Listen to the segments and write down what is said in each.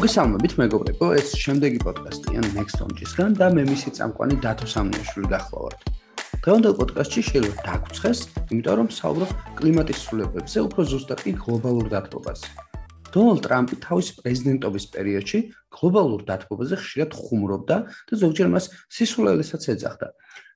მოგესალმებით მეგობრებო, ეს შემდეგი პოდკასტია Next Launch-ისგან და მე მისი წამყვანი დათო სამნიაშვილი გახლავართ. დღევანდელ პოდკასტში შეიძლება დაგვწეს, იმიტომ რომ საუბრობ კლიმატის ცვლილებებზე, უფრო ზუსტად კი გლობალურ დათბობაზე. დონალდ ტრამპი თავის პრეზიდენტობის პერიოდში გლობალურ დათბობაზე ხშირად ხუმრობდა და ზოგჯერ მას სისულელესაც ეძახდა.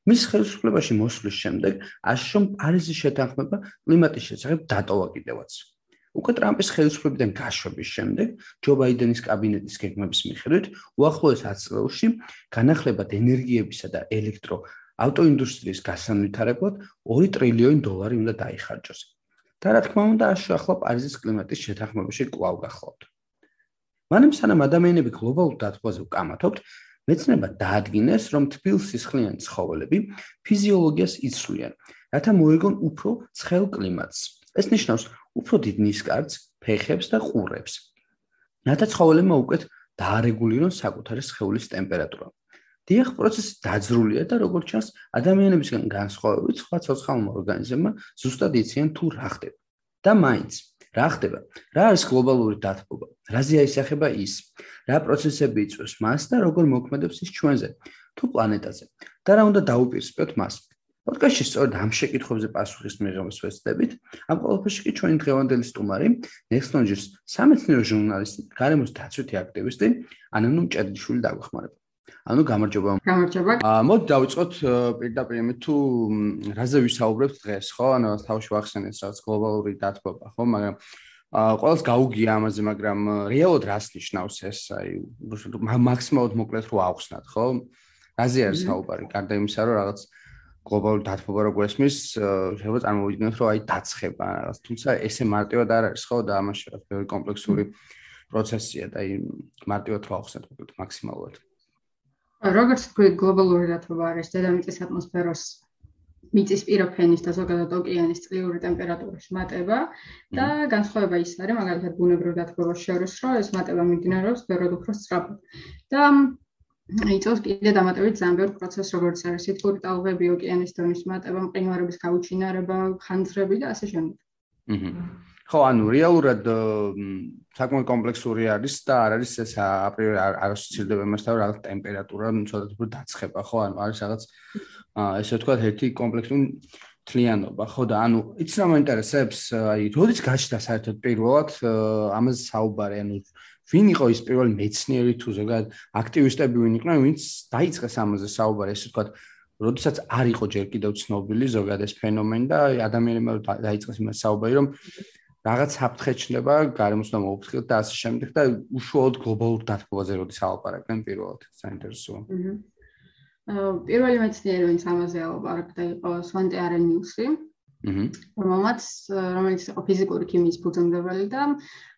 მის ხელისუფლებაში მოსვლის შემდეგ აშშომ პარიზის შეთანხმება კლიმატის შესახებ დატოვა კიდევაც. უკვე ტრამპის ხელისუფლებიდან გაშვების შემდეგ ჯო ბაიდენის კაბინეტის გეგმების მიხედვით უახლოეს 10 წელში განახლებად ენერგიებისა და ელექტრო ავტოინდუსტრიის გასანვითარებლად 2 ტრილიონი დოლარი უნდა დაიხარჯოს. და რა თქმა უნდა, აშუახლა პარიზის კლიმატის შეთანხმებაში კვლავ გახლავთ. მანამ სანამ ადამიანები გლობალურ დათბობაზე უკამათობთ, მეცნიერება დაადგინეს, რომ თბილსისხლიანი ცხოველები ფიზიოლოგიას იცვლიან, რათა მოეგონ უფრო ცხელ კლიმატს. ეს ნიშნავს უფრო დიდ ნისკარტს, ფეხებს და ყურებს. რათა ცხოველებმა უკეთ დაარეგულირონ საკუთარი სხეულის ტემპერატურა. დიახ, პროცესი დაძრულია და როგორც ჩანს, ადამიანებისგან განსხვავებით, სხვა ცოცხალმა ორგანიზმებმა ზუსტად იციან თუ რა ხდება. და მაინც, რა ხდება? რა არის გლობალური დათბობა? რაზე აისახება ის? რა პროცესები იწვევს მას და როგორ მოქმედებს ის ჩვენზე თუ პლანეტაზე? და რა უნდა დაუპირისპიროთ მას? პოდკასტში სწორედ ამ შეკითხვებზე პასუხის მიღებას ვეცდებით. ამ ყოველფერში კი ჩვენი დღევანდელი სტუმარი, Nextnonger-ს სამეცნიერო ჟურნალისტი, გარემოს დაცვითი აქტივისტი, ანანუ მჭედლიშვილი დაგვეხმარება. ანუ გამარჯობა. გამარჯობა. აა მოდი დავიწყოთ პირდაპირ მე თუ რაზე ვისაუბრებთ დღეს, ხო? ანუ თავში ვახსენეთ რაღაც გლობალური დათბობა, ხო? მაგრამ აა ყოველს გაუგია ამაზე, მაგრამ რეალურად რას ნიშნავს ეს? აი მაქსიმალურად მოკლედ რო ავხსნათ, ხო? რაზე არის საუბარი? გარდა იმისა, რომ რაღაც გლობალური დათბობა როგორ ესმის, შეიძლება წარმოვიდგინოთ, რომ აი დაცხება რაღაც, თუმცა ესე მარტივად არ არის, ხო, და ამაში რაღაც ბევრი კომპლექსური პროცესია და აი მარტივად რა ახსენეთ მოკლედ მაქსიმალურად. როგორც თქვი, გლობალური დათბობა არის დედამიწის ატმოსფეროს მიწის პიროფენის და ზოგადად ოკეანის წლიური ტემპერატურის მატება და განსხვავება ის არის, მაგალითად, ბუნებრივ დათბობას შორის, რომ ეს მატება მიმდინარეობს ბევრად უფრო სწრაფად. და იწოს კიდე დამატებით ძალიან ბევრ პროცესს, როგორც არის სიტყვური ტალღები, ოკეანის დონის მატება, მყინვარების გაუჩინარება, ხანძრები და ასე შემდეგ. აჰა. ხო, ანუ რეალურად საკმაოდ კომპლექსური არის და არ არის ეს აპრიორი არ ასოცირდება იმასთან, რომ რაღაც ტემპერატურა ცოტა უფრო დაცხება, ხო? ანუ არის რაღაც ესე ვთქვათ, ერთი კომპლექსური თლიანობა, ხო და ანუ იცი რა მაინტერესებს, აი, როდის გაჩნდა საერთოდ პირველად ამაზე საუბარი, ანუ ვინ იყო ის პირველი მეცნიერი თუ ზოგადად აქტივისტები ვინ იყვნენ ვინც დაიწყეს ამაზე საუბარი ესე ვთქვათ როდესაც არ იყო ჯერ კიდევ ცნობილი ზოგადად ეს ფენომენი და ადამიანებმა დაიწყეს იმას საუბარი რომ რაღაც საფრთხე ჩნდება გარემოსთან მოუფრთხილ და ასე შემდეგ და უშუალოდ გლობალურ დათბობაზე როდის ალაპარაკდნენ პირველად საინტერესოა? პირველი მეცნიერი ვინც ამაზე ალაპარაკდა იყო სვანტე არენიუსი აჰა რომელმაც რომელიც იყო ფიზიკური ქიმიის ფუძემდებელი და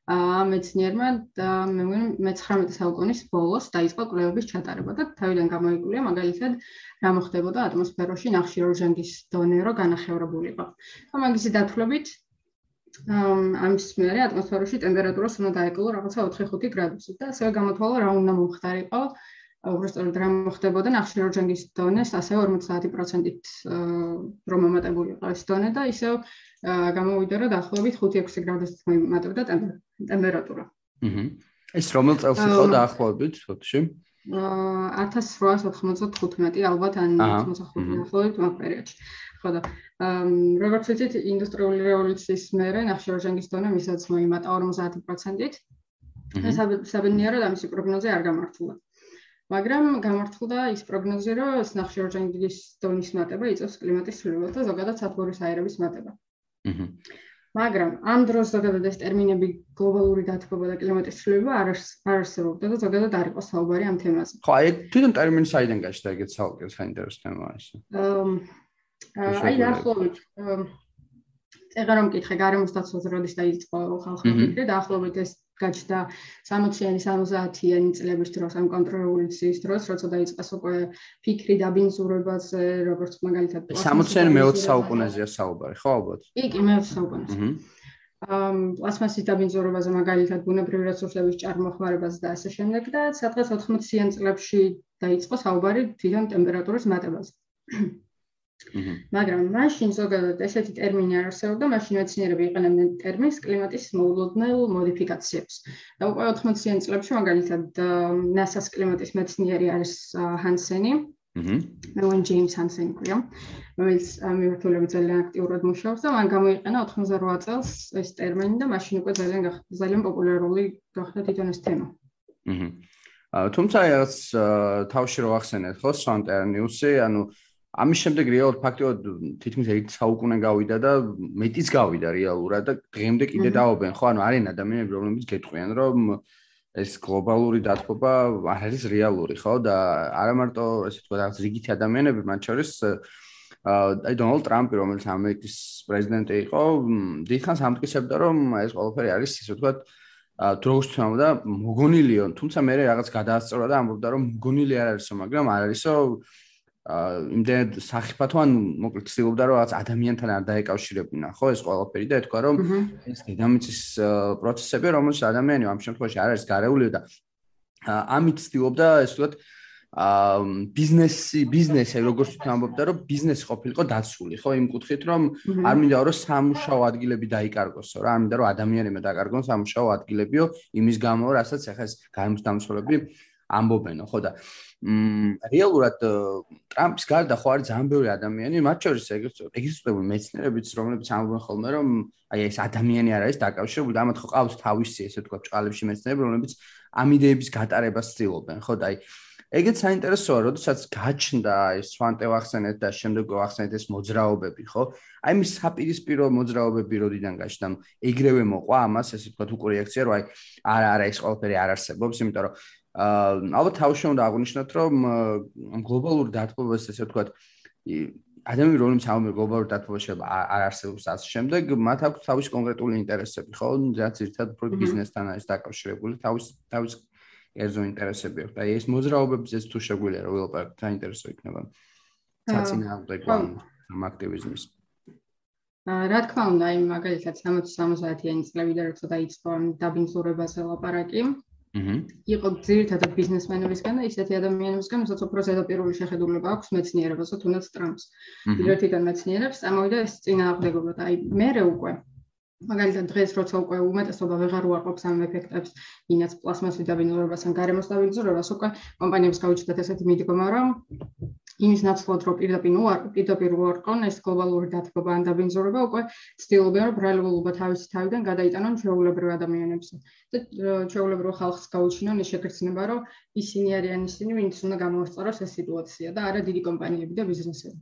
მეცნიერმა და მე მგონი მე-19 საუკუნის ბოლოს დაიწყო კვლევების ჩატარება და თავიდან გამოიკვლია მაგალითად რა მოხდებოდა ატმოსფეროში ნახშირორჟანგის დონე რო განახევრებულიყო. და მაგისი დათვლებით ამის მერე ატმოსფეროში ტემპერატურას უნდა დაეკლო რაღაცა 4-5 გრადუსით და ასევე გამოთვალა რა უნდა მომხდარიყო უბრალოდ რა მოხდებოდა ნახშირორჟანგის დონეს ასევე 50%-ით რომ მომატებულიყო ეს დონე და ისევ გამოვიდა რომ დაახლოებით 5-6 გრადუსით მომატებდა ტემპერატურა. აჰა. ეს რომელ წელს იყო დაახლოებით თოთში? აა 1895 ალბათ ან 95 დაახლოებით მაგ პერიოდში. ხო და როგორც ვიცით, ინდუსტრიული რევოლუციის მერე ნახშირორჟანგის დონე მისაც მოიმატა 50%-ით. ეს საბედნიეროდ ამისი პროგნოზი არ გამართულა. მაგრამ გამართულდა ის პროგნოზი, რომ ნახშირორჟანგის დონის მატება იწევს კლიმატის ცვლილებებს და ზოგადად სათბურის აირების მატება. მაგრამ ამ დროს ზოგადად ეს ტერმინები გლობალური დათბობა და კლიმატის ცვლილება არ არსებობდა და ზოგადად არ იყო საუბარი ამ თემაზე. ხო, აი თვითონ ტერმინი საიდან გაჩნდა ეგეთ საუბარი საინტერესო თემაა ეს. აი დაახლოებით რომ მკითხე გარემოს დაცვაზე როდის დაიწყო ხალხმა ფიქრი დაახლოებით ეს გაჩნდა 60-იანი 70-იანი წლების დროს ამ კონტრრევოლუციის დროს როცა დაიწყეს უკვე ფიქრი დაბინძურებაზე როგორც მაგალითად 60-იანი მე-20 საუკუნეზეა საუბარი ხო ალბათ? კი კი მე-20 საუკუნეზე ამ პლასმასის დაბინძურებაზე მაგალითად ბუნებრივი რესურსების ჭარმოხმარებაზე და ასე შემდეგ და სადღაც 80-იან წლებში დაიწყო საუბარი თვითონ ტემპერატურის მატებაზე მაგრამ მაშინ ზოგადად ესეთი ტერმინი არ არსებობდა, მაშინ მეცნიერები იყენებდნენ ტერმინს კლიმატის მოულოდნელ მოდიფიკაციებს. და უკვე 80-იან წლებში მაგალითად NASA-ს კლიმატის მეცნიერი არის ჰანსენი. აჰა. მევენ ჯეიმს ჰანსენი ქვია. რომელიც მიმართულებით ძალიან აქტიურად მუშაობს და მან გამოიყენა 88 წელს ეს ტერმინი და მაშინ უკვე ძალიან ძალიან პოპულარული გახდა თვითონ ეს თემა. აჰა. თუმცა რაღაც თავში რო ახსენეთ ხო სანტერნიუსი, ანუ ამის შემდეგ რეალურად ფაქტიურად თითქმის ერთ საუკუნე გავიდა და მეტიც გავიდა რეალურად და დღემდე კიდე დაობენ. ხო ანუ არიან ადამიანები რომლებიც გეტყვიან რომ ეს გლობალური დათბობა არ არის რეალური ხო? და არა მარტო ესე თქვა რაღაც რიგითი ადამიანები მათ შორის აი დონალდ ტრამპი რომელიც ამერიკის პრეზიდენტი იყო დიდხანს ამტკიცებდა რომ ეს ყველაფერი არის ესე თქვა დროს თვამდა მოგონილიო თუმცა მე რაღაც გადაასწორა და ამბობდა რომ მოგონილი არ არისო მაგრამ არ არისო იმდენ სახიფათო ან მოკლედ ცდილობდა რომ რაღაც ადამიანთან არ დაეკავშირებინა ხო ეს ყველაფერი და ეთქვა რომ ეს დედამიწის პროცესები რომელიც ადამიანი ამ შემთხვევაში არ არის გარეული და ამით ცდილობდა ეს ვთქვათ აა ბიზნესი ბიზნესი როგორც თვითონ ამბობდა რომ ბიზნესი ყოფილიყო დაცული ხო იმ კუთხით რომ არ მინდა რომ სამუშაო ადგილები დაიკარგოსო რა არ მინდა რომ ადამიანებმა დაკარგონ სამუშაო ადგილებიო იმის გამო რასაც ახლა ეს გამოსდამცველები ამბობენო ხო და რეალურად ტრამპის გარდა ხო არის ძალიან ბევრი ადამიანი მათ შორის ეგრესტებული მეცნიერებიც რომლებიც ამბობენ ხოლმე რომ აი ეს ადამიანი არ არის დაკავშირებული და ამათ ხო ყავს თავისი ესე თქვა ჭყალებში მეცნიერები რომლებიც ამ იდეების გატარებას ცდილობენ ხო და აი ეგეც საინტერესოა როდესაც გაჩნდა ეს სვანტე ვახსენეთ და შემდეგ ვახსენეთ ეს მოძრაობები ხო? აი მის საპირისპირო მოძრაობები როდიდან გაჩნდა ეგრევე მოყვა ამას ესე თქვა თუ კორექცია რომ აი არა არა ეს ყველაფერი არ არსებობს იმიტომ რომ ალბათ თავში უნდა აღვნიშნოთ, რომ გლობალური დათბობას ესე ვთქვათ, ადამიანები რომლებიც ამ გლობალურ დათბობაში არ არსებობს ასე შემდეგ, მათ აქვს თავისი კონკრეტული ინტერესები, ხო? რაც ერთად უფრო ბიზნესთან არის დაკავშირებული, თავის თავის ეზო ინტერესები აქვს. აი ეს მოძრაობებს ეს თუ შეგვიძლია რომ ველაპარაკოთ, საინტერესო იქნება. საწინააღმდეგო ამ აქტივიზმის. რა თქმა უნდა, აი მაგალითად 60-70-იანი წლებიდან როცა დაიწყო ამ დაბინძურებაზე ლაპარაკი, იყო ძირითადად ბიზნესმენებისგან და ისეთი ადამიანებისგან, ვისაც უფრო ზედაპირული შეხედულება აქვს მეცნიერებასა, თუნდაც ტრამპს. პირველთიდან მეცნიერებს ამოვიდა ეს წინააღმდეგობა და აი მე რე უკვე მაგალითად დღეს როცა უკვე უმეტესობა ვეღარ უარყოფს ამ ეფექტებს, ინაც პლასმასის დაბინძურებას ან გარემოს დაბინძურებას, უკვე კომპანიებს გაუჩნდათ ესეთი მიდგომა, რომ იმის ნაცვლად რომ პირდაპირ უარ პირდაპირ უარყონ ეს გლობალური დათბობა ან დაბინძურება უკვე ცდილობენ რომ ბრალულობა თავისი თავიდან გადაიტანონ ჩვეულებრივ ადამიანებს და ჩვეულებრივ ხალხს გაუჩინონ ეს შეგრძნება რომ ისინი არიან ისინი ვინც უნდა გამოასწოროს ეს სიტუაცია და არა დიდი კომპანიები და ბიზნესები.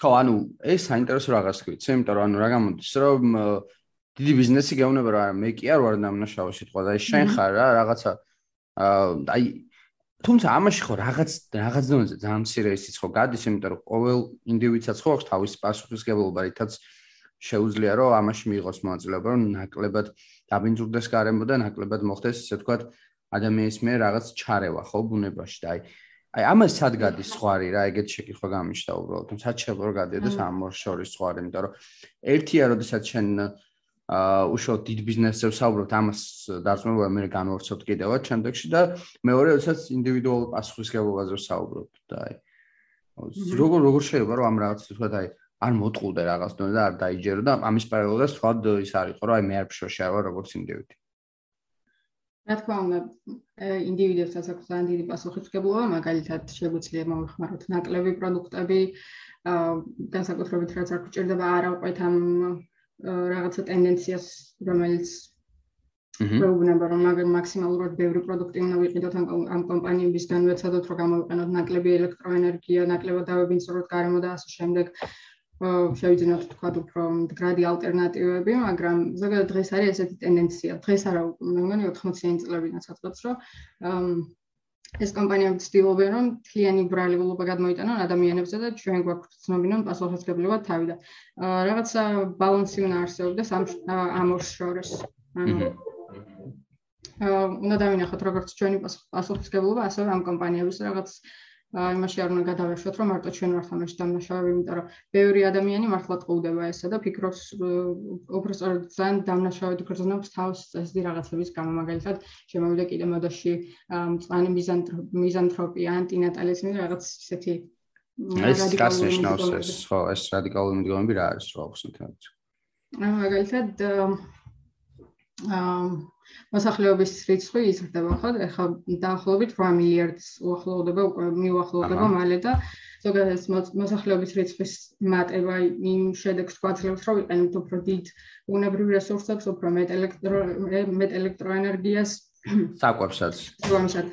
ხო ანუ ეს საინტერესო რაღაც ქვიც იმიტომ რომ ანუ რა გამოდის რომ დიდი ბიზნესი გეუბნება რა მე კი არ ვარ დამნაშავე სიტყვა და შენ ხარ რა რაღაცა აი თუმცა ამაში ხო რაღაც რაღაც დონეზე ძალიან მცირე ისიც ხო გადის, იმიტომ რომ ყოველ ინდივიდსაც ხო აქვს თავისი პასუხისგებლობა, რითაც შეუძლია რომ ამაში მიიღოს მონაწილეობა, რომ ნაკლებად დაბინძურდეს გარემო და ნაკლებად მოხდეს, ისე ვთქვათ, ადამიანის მიერ რაღაც ჩარევა ხო ბუნებაში და აი აი ამას სად გადის სხვარი რა, ეგეთ შეკითხვა გამიშთა უბრალოდ. თუმცა შეიძლება რომ გადიოდეს ამ ორ შორის სხვარი, იმიტომ რომ ერთია, როდესაც შენ აა უშუალოდ დიდ ბიზნესზე ვსაუბრობთ ამას დარწმუნება მე განვორცობთ კიდევაც შემდეგში და მეორე როდესაც ინდივიდუალურ პასუხისგებლობაზე ვსაუბრობთ და აი როგორ როგორ შეიძლება რომ ამ რაღაც თქვა აი არ მოტყუდე რაღაც დონე და არ დაიჯერო და ამის პარალელურად სხვა ის არისო რომ აი მე არ ფშოში არ ვარ როგორც ინდივიდი. რა თქმა უნდა ინდივიდებსაც აქვს ძალიან დიდი პასუხისგებლობა მაგალითად შეგვიძლია მოვიხმაროთ ნაკლები პროდუქტები აა განსაკუთრებით რაც არ გვჭირდება არა უყვეთ ამ რაღაცა ტენდენციას, რომელიც პრობლემა რომ მაქსიმალურად ბევრი პროდუქტი უნდა ვიყიდოთ ამ კომპანიებისგან, ვეცადოთ რომ გამოვიყენოთ ნაკლები ელექტროენერგია, ნაკლებად დავებინწროთ გარემო და ასე შემდეგ. შევიძინოთ თქვა უფრო მდგრადი ალტერნატივები, მაგრამ ზოგადად დღეს არის ესეთი ტენდენცია. დღეს არა, მე მგონი 80-იან წლებიდან საწყობს, რომ ეს კომპანიები ცდილობენ რომ თლიანი ბრალებლობა გადმოიტანონ ადამიანებზე და ჩვენ გვაქვს ცნობინონ პასუხისგებლობა თავი და რაღაცა ბალანსი უნდა არსებობდეს ამ ამ ორ შორის. ანუ უნდა დავინახოთ როგორც ჩვენი პასუხისგებლობა, ასევე ამ კომპანიების რაღაც იმაში არ უნდა გადავეშვოთ, რომ მარტო ჩვენ ვართ ამაში დამნაშავე, იმიტომ რომ ბევრი ადამიანი მართლა ყუდება ესა და ფიქრობს უფრო სწორად ძალიან დამნაშავედ გრძნობს თავს წესდი რაღაცების გამო, მაგალითად, შემოვიდა კიდე მოდაში მწვანე მიზანთროპია, ანტინატალიზმი, რაღაც ისეთი ეს გასნიშნავს ეს ხო ეს რადიკალური მიდგომები რა არის რა აქვს თქო აა მაგალითად აა მოსახლეობის რიცხვი იზრდება ხო? ეხლა დაახლოებით 8 მილიარდს უახლოვდება უკვე მიუახლოვდება მალე და ზოგადად მოსახლეობის რიცხვის მატება იმ შედეგს გვაძლევს რომ იყენებთ უფრო დიდ უნებრივ რესურსებს უფრო მეტ ელექტრო მეტ ელექტროენერგიას. საკვებსაც. რომსაც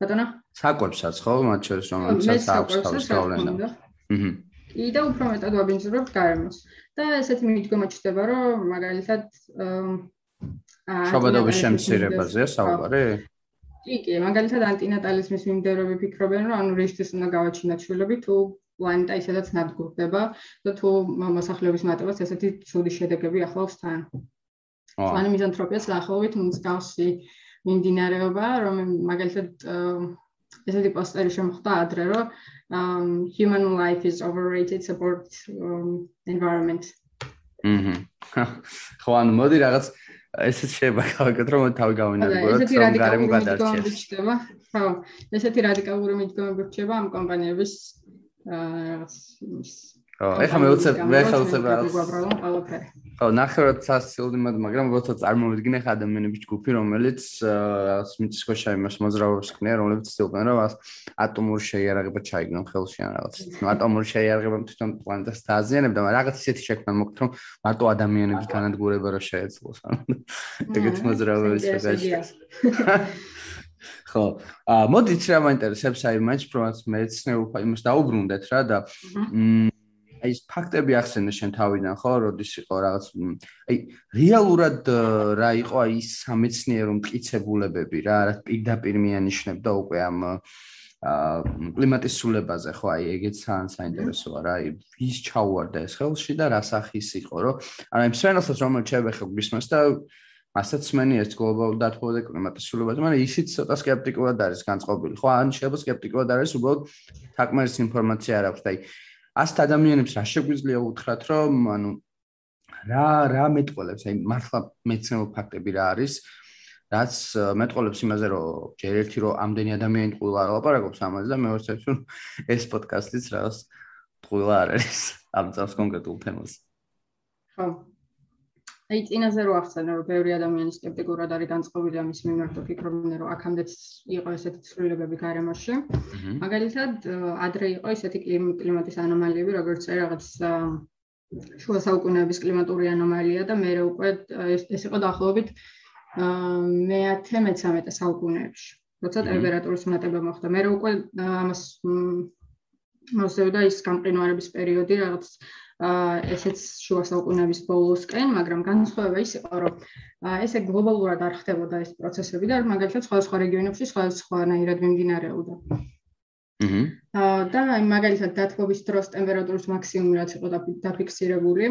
ბატონო? საკვებსაც ხო? მათ შორის რომელსაც აქვს თავის გავლენა. აჰა კი და უფრო მეტად ვაბინძურებთ გარემოს. და ესეთი მიდგომა ჩდება რომ მაგალითად შობადობის შემცირებაზე საუბარი კი კი მაგალითად ანტინატალიზმის მიმდევრები ფიქრობენ რომ ანუ რისთვის უნდა გავაჩინოთ შვილები თუ პლანეტა ისედაც ნადგურდება და თუ მოსახლეობის მატებას ესეთი ცუდი შედეგები ახლავს თან. ანუ მიზანთროპიას დაახლოებით მსგავსი მიმდინარეობა რომ მაგალითად ესეთი პოსტერი შემოხდა ადრე, რომ human life is overrated support um, environment. აჰა. ხო, ანუ მოდი რაღაც ესეც შეიძლება გავაკეთო, რომ თავი გავინადგუროთ, რომ გარემო გადარჩეს. ხო, ესეთი რადიკალური მიდგომები რჩება ამ კომპანიების აა ხო, ეხლა მე უცებ მე ხელსებ რაღაც. ხო, ნახევრად სასწაულდიმად, მაგრამ როცა წარმოვიდგინე ხა ადამიანების ჯგუფი, რომელიც რაღაც მიწის ქვეშ იმას მოძრაობს ხნია, რომლებიც ცდილობენ რომ ატომური შეიარაღება ჩაიგნონ ხელში ან რაღაც. ნუ ატომური შეიარაღება თვითონ პლანეტას დააზიანებდა, მაგრამ რაღაც ისეთი შექმნა მოგთ რომ მარტო ადამიანების განადგურება რა შეეძლოს. ეგეთ მოძრაობებს შეგაშ. ხო, აა მოდით რა მაინტერესებს აი მაინც პრომაც მეცნიერულ იმას დაუბრუნდეთ რა და მ აი ეს ფაქტები ახსენე შენ თავიდან ხო, როდის იყო რაღაც აი რეალურად რა იყო აი ის სამეცნიერო მტკიცებულებები რა, რა პირდაპირ მიანიშნებდა უკვე ამ აა კლიმატის სულებაზე ხო აი ეგეც ძალიან საინტერესოა რა აი ვის ჩაუვარდა ეს ხელში და რა სახის იყო რომ არა იმ სვენელსაც რომელიც შევეხე გვისმას და მასაც მენი ეს გლობალურ დათბობაზე კლიმატის სულებაზე მაგრამ ისიც ცოტა скептიკურად არის განწყობილი ხო ან შეიძლება скептიკურად არის უბრალოდ თაკმარის ინფორმაცია არ აქვს და აი ასეთ ადამიანებს რა შეგვიძლია უთხრათ რომ ანუ რა რა მეტყოლებს აი მართლა მეცნიერო ფაქტები რა არის რაც მეტყოლებს იმაზე რომ ჯერ ერთი რომ ამდენი ადამიანი ყვილა ლაპარაკობს ამაზე და მეორე რომ ეს პოდკასტიც რაღაც ყვილა არ არის ამ წავს კონკრეტულ თემას. ხო აი წინაზე რო ახსენე რომ ბევრი ადამიანი სკეპტიკურად არის განწყობილი ამის მიმართ და ფიქრობენ რომ აქამდეც იყო ესეთი ცვლილებები გარემოში. მაგალითად, ადრე იყო ესეთი კლიმატის ანომალიები, როგორც აი რაღაც შუა საუკუნეების კლიმატური ანომალია და მე უკვე ეს იყო დაახლოებით მე-10 მე-13 საუკუნეებში. როცა ტემპერატურის მატება მოხდა, მე უკვე ამას მოსევდა ის გამყინვარების პერიოდი, რაღაც ესეც შუა საუკუნეების ბოლოსკენ, მაგრამ განსხვავება ის იყო, რომ ესე გლობალურად არ ხდებოდა ეს პროცესები და მაგალითად სხვადასხვა რეგიონებში სხვადასხვანაირად მიმდინარეობდა. აჰა. და აი მაგალითად დათბობის დროს ტემპერატურის მაქსიმუმი რაც იყო დაფიქსირებული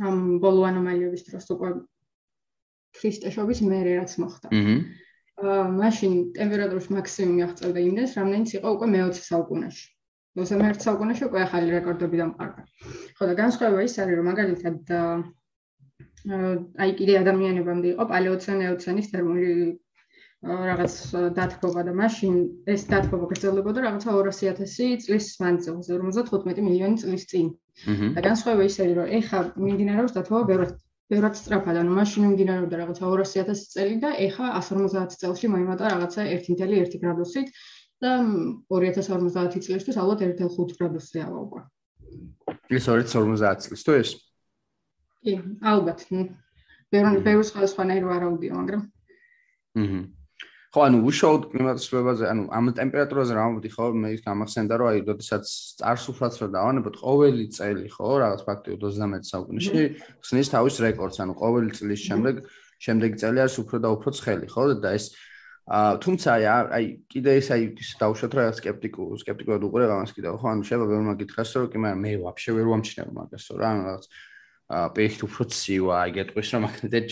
ამ ბოლო ანომალიების დროს უკვე ქრისტეშობის მერე რაც მოხდა. აჰა. აა მაშინ ტემპერატურის მაქსიმუმი აღწევდა იმდენს, რამდენიც იყო უკვე მე-20 საუკუნეში. 21 საუკუნეში უკვე ახალი რეკორდები დამყარდა. ხო და განსხვავება ის არის, რომ მაგალითად აი კიდე ადამიანებამდე იყო პალეოცენ ეოცენის თერმული რაღაც დათბობა და მაშინ ეს დათბობა გრძელდებოდა რაღაცა 200000 წლის მანძილზე 55 მილიონი წლის წინ. და განსხვავება ის არის, რომ ეხა მიმდინარეობს დათბობა ბევრად ბევრად სწრაფად, ანუ მაშინ მიმდინარეობდა რაღაცა 200000 წელი და ეხა 150 წელში მოიმატა რაღაცა 1.1 გრადუსით და 2050 წლისთვის ალბათ 1.5 გრადუსი ავა უკვე. ეს 250 წლის თუ ეს? კი, ალბათ. ბევრი ბევრი სხვა სხვანაირი ვარაუდია, მაგრამ აჰა. ხო, ანუ უშუალოდ კლიმატის ცვლილებაზე, ანუ ამ ტემპერატურაზე რა მომდი ხო, მე ის გამახსენდა რომ აი, როდესაც წარსულსაც რა დავანებოთ, ყოველი წელი ხო, რაღაც ფაქტიურად 29 საუკუნეში ხსნის თავის რეკორდს, ანუ ყოველი წლის შემდეგ შემდეგი წელი არის უფრო და უფრო ცხელი, ხო? და ეს აა თუმცა აი აი კიდე ეს აი ის დაუშვათ რა სკეპტიკო სკეპტიკოდ უყურებ ამას კიდე ხო ანუ შეიძლება ვერ მაგითხას რომ კი მაგრამ მე ვაფშე ვერ ვამჩნევ მაგას რა ანუ რაღაც აა პექთ უფრო ცივა აი გეტყვის რომ მაგალითად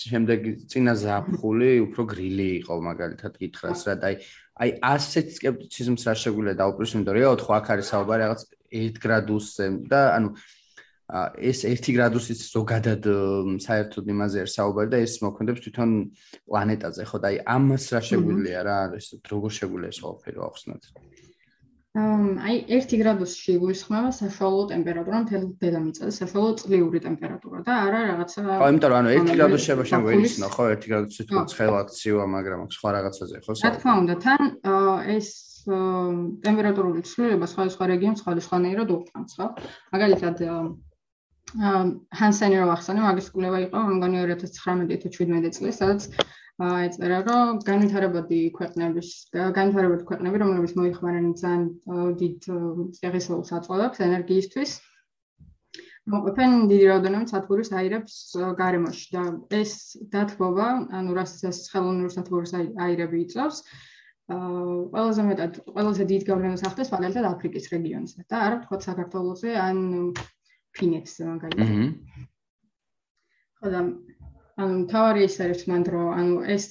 შემდეგ წინა ზაფხული უფრო გრილი იყო მაგალითად გითხრას რა და აი აი ასეთ სკეპტიციზმს რა შეგვიძლია რომ რეალურად ხო აქ არის საუბარი რაღაც 1 გრადუსზე და ანუ ეს 1 გრადუსის ზოგადად საერთოდ იმაზე არის საუბარი და ეს მოქმედებს თვითონ პლანეტაზე, ხო და აი ამას რა შეგვიძლია რა ეს როგორ შეგვიძლია ეს ყველაფერი ახსნათ? აი 1 გრადუსში გულისხმება საშუალო ტემპერატურა მთელ დედამიწაზე, საშუალო წლიური ტემპერატურა და არა რაღაცა ხო, იმიტომ რომ ანუ 1 გრადუსი შეება შენ გვეცნო, ხო, 1 გრადუსი თუ ცხელ აქციოა, მაგრამ სხვა რაღაცაზე ხო? რა თქმა უნდა, თან ეს ტემპერატურული ცვლილება სხვადასხვა რეგიონს სხვადასხვანაირად უყრავს, ხო? მაგალითად ჰანსენი რო ახსენე, მაგის კვლევა იყო, მგონი 2019 თუ 17 წლის, სადაც ეწერა რომ განვითარებადი ქვეყნების განვითარებადი ქვეყნები რომლებიც მოიხმარენ ძალიან დიდ წეღისეულს აწყვეტს ენერგიისთვის მოყვენ დიდი რაოდენობით სათბურის აირებს გარემოში. და ეს დათბობა ანუ რასაც ხელოვნური სათბურის აირები იწვევს ყველაზე მეტად ყველაზე დიდ გავლენას ახდენს მაგალითად აფრიკის რეგიონზე. და არა თქო საქართველოსზე ან ფინეთზე მაგალითად ხო და ანუ თავარი ის არის მანდ რომ ანუ ეს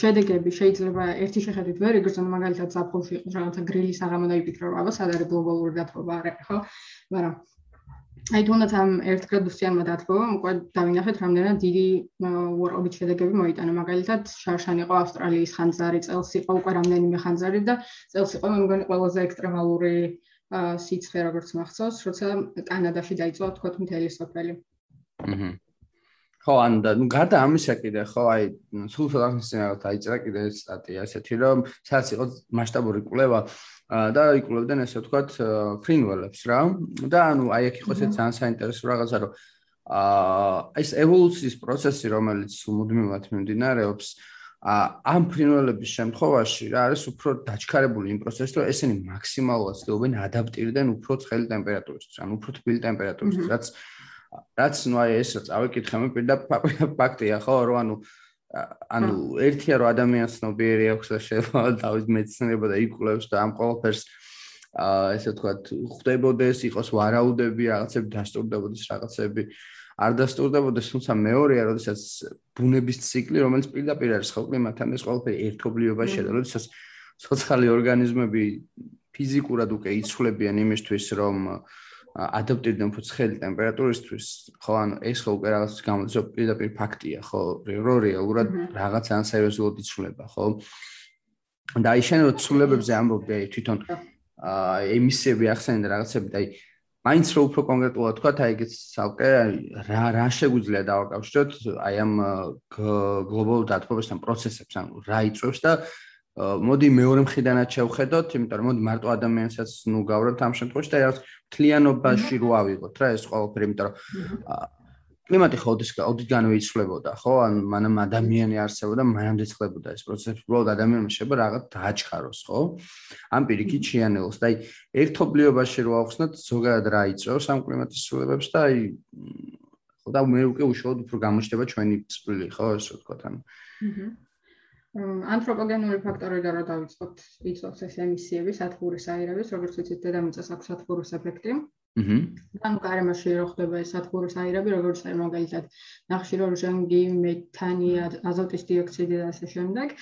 შედეგები შეიძლება ერთი შეხედვით ვერ იგრძნო მაგალითად საფხულში იყოს რაღაცა გრილის აღამა და იფიქრო რომ აბა სად არის გლობალური დათბობა არა ხო? მაგრამ აი თუნდაც ამ 1 გრადუსიანმა დათბობამ უკვე დავინახეთ რამდენად დიდი უარყოფით შედეგები მოიტანა. მაგალითად შარშან იყო ავსტრალიის ხანძარი წელს იყო უკვე რამდენიმე ხანძარი და წელს იყო მე მგონი ყველაზე ექსტრემალური სიცხე როგორც მახსოვს როცა კანადაში დაიწყო თქო მთელი სოფელი. აჰა ხო, ან და ნუ გარდა ამისა კიდე ხო, აი სულ წინათ დაიწერა კიდე სტატია ესეთი, რომ სადაც იყო მასშტაბური კვლევა და იკვლევდნენ ესე ვთქვათ ფრინველებს რა. და ანუ აი აქ იყო ესეთი ძალიან საინტერესო რაღაცა, რომ აა ეს ევოლუციის პროცესი, რომელიც მუდმივად მიმდინარეობს, ა ამ ფრინველების შემთხვევაში რა არის უფრო დაჩქარებული იმ პროცესში, რომ ესენი მაქსიმალურად ცდილობენ ადაპტირდნენ უფრო ცხელი ტემპერატურისთვის, ანუ უფრო თბილი ტემპერატურისთვის, რაც რაც ნუ აი ეს წავიკითხე მე პირდაპირ ფაქტია ხო რომ ანუ ანუ ერთია რომ ადამიანს ნობიერი აქვს და შეიძლება თავის მეცნიერება და იკვლევს და ამ ყოველფერს აა ესე ვთქვათ ხვდებოდეს იყოს ვარაუდები რაღაცები დასტურდებოდეს რაღაცები არ დასტურდებოდეს თუმცა მეორეა როდესაც ბუნების ციკლი რომელიც პირდაპირ არის ხო კლიმატთან ეს ყოველფერი ერთობლიობა შედა როდესაც სოციალური ორგანიზმები ფიზიკურად უკვე იცვლებიან იმისთვის რომ ადაპტირდნენ უფრო ცხელი ტემპერატურისთვის, ხო, ანუ ეს ხო უკვე რაღაც გამოდის, რომ პირდაპირ ფაქტია, ხო, რო რეალურად რაღაც ან სერიოზულად იცვლება, ხო? და აი შენ რო ცვლილებებზე ამბობდი, აი თვითონ აა ემისიები ახსენე და რაღაცები და აი მაინც რო უფრო კონკრეტულად თქვა, აი ეგეც ცალკე რა რა შეგვიძლია დავაკავშიროთ აი ამ გლობალურ დათბობასთან პროცესებს, ანუ რა იწევს და მოდი მეორე მხრიდანაც შევხედოთ, იმიტომ რომ მოდი მარტო ადამიანსაც ნუ გავროთ ამ შემთხვევაში და რაღაც თლიანობაში რო ავიღოთ რა ეს ყველაფერი, იმიტომ რომ კლიმატი ხო ოდის ოდისგანვე იცვლებოდა, ხო? ან მანამ ადამიანი არსებობდა, მანამდე ცვლებოდა ეს პროცესი, უბრალოდ ადამიანმა შეიძლება რაღაც დააჩქაროს, ხო? ამ პირიქით შეანელოს. და აი ერთობლიობაში რო ავხსნათ, ზოგადად რა იწევს ამ კლიმატის ცვლილებებს და აი ხო და მე უკვე უშუალოდ უფრო გამოჩნდება ჩვენი წვლილი, ხო, ესე ვთქვათ, ან ანთროპოგენური ფაქტორები რა დავიწყოთ? იწვევს ეს ემისიები სათბურის აირების როგორც ვიცით დედამიწას აქვს სათბურის ეფექტი აჰა ანუ გარემოში რო ხდება ეს სათბურის აირები როგორც არის მაგალითად ნახშირორჟანგი მეთანი აზოტის დიოქსიდი და ასე შემდეგ.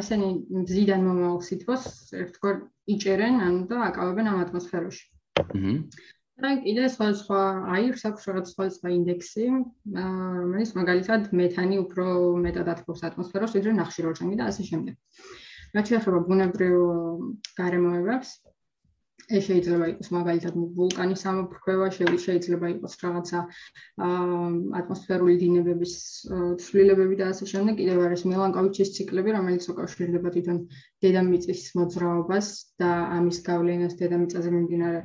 ესენი მზიდან მომავალ სითბოს ერთგვარ იჭერენ ანუ და აკავებენ ამ ატმოსფეროში. აჰა და კიდე სხვა სხვა აირს აქვს რაღაც სხვა სხვა ინდექსი, რომელიც მაგალითად მეთანი უფრო მეტად ათბობს ატმოსფეროს, ვიდრე ნახშირორჟანგი და ასე შემდეგ. რაც შეეხება ბუნებრივ გარემოებებს, ეს შეიძლება იყოს მაგალითად ვულკანის ამოფრქვევა, შეიძლება იყოს რაღაცა ატმოსფერული დინებების ცვლილებები და ასე შემდეგ. კიდევ არის მელანკოვიჩის ციკლები, რომელიც უკავშირდება თვითონ დედამიწის მოძრაობას და ამის გავლენას დედამიწაზე მიმდინარე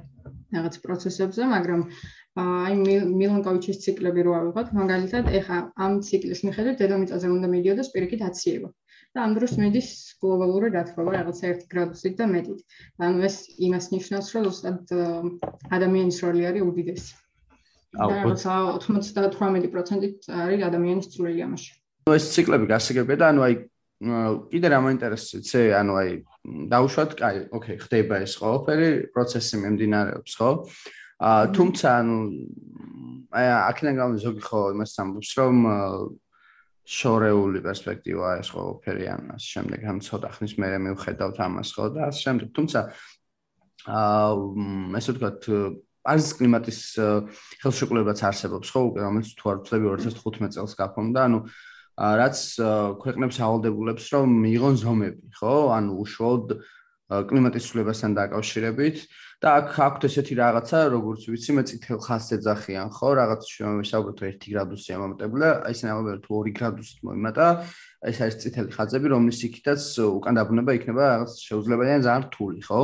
რაღაც პროცესებზე, მაგრამ აი მილანკოვიჩის ციკლები რო ავიღოთ, მაგალითად, ეხა ამ ციკლის მიხედვით დედამიწაზე უნდა მიდიოდეს პირიქით აციება. და ამ დროს მიდის გლობალური დათბობა რაღაც 1 გრადუსით და მეტით. ანუ ეს იმას ნიშნავს, რომ უბრალოდ ადამიანის როლი არის უდიდესი. აუ 98%-ით არის ადამიანის წვლილი ამაში. ნუ ეს ციკლები გასაგებია და ანუ აი კიდე რა მაინტერესებს, ანუ აი დაუშვათ, აი, ოკეი, ხდება ეს ყველაფერი, პროცესი მიმდინარეობს, ხო? აა თუმცა ანუ აი აქედან გამომდის ზოგი ხო იმას ამბობს, რომ შორეული პერსპექტივა ეს ყველაფერი ან ამ შემდეგ ამ ცოტა ხნის მერე მივხედავთ ამას, ხო? და ამ შემდეგ, თუმცა აა ესე ვთქვათ, პარიზის კლიმატის ხელშეკრულებაც არსებობს, ხო? უკვე რომელიც თუ არ ვწლები 2015 წელს გაფორმდა, ანუ რაც ქვეყნებს ავალდებულებს რომ მიიღონ ზომები, ხო? ანუ უშუალოდ კლიმატის ცვლილებასთან დაკავშირებით და აქ აქვთ ესეთი რაღაცა, როგორც ვიცი, მე წითელ ხაზს ეძახიან, ხო, რაღაც შევისაუბროთ 1 გრადუსია მომტებლა, აი ეს ნამდვილად 2 გრადუსით მოიმატა. ეს არის წითელი ხაზები, რომლის იქითაც უკან დაბრუნება იქნება რაღაც შეუძლებელია ძალიან რთული, ხო?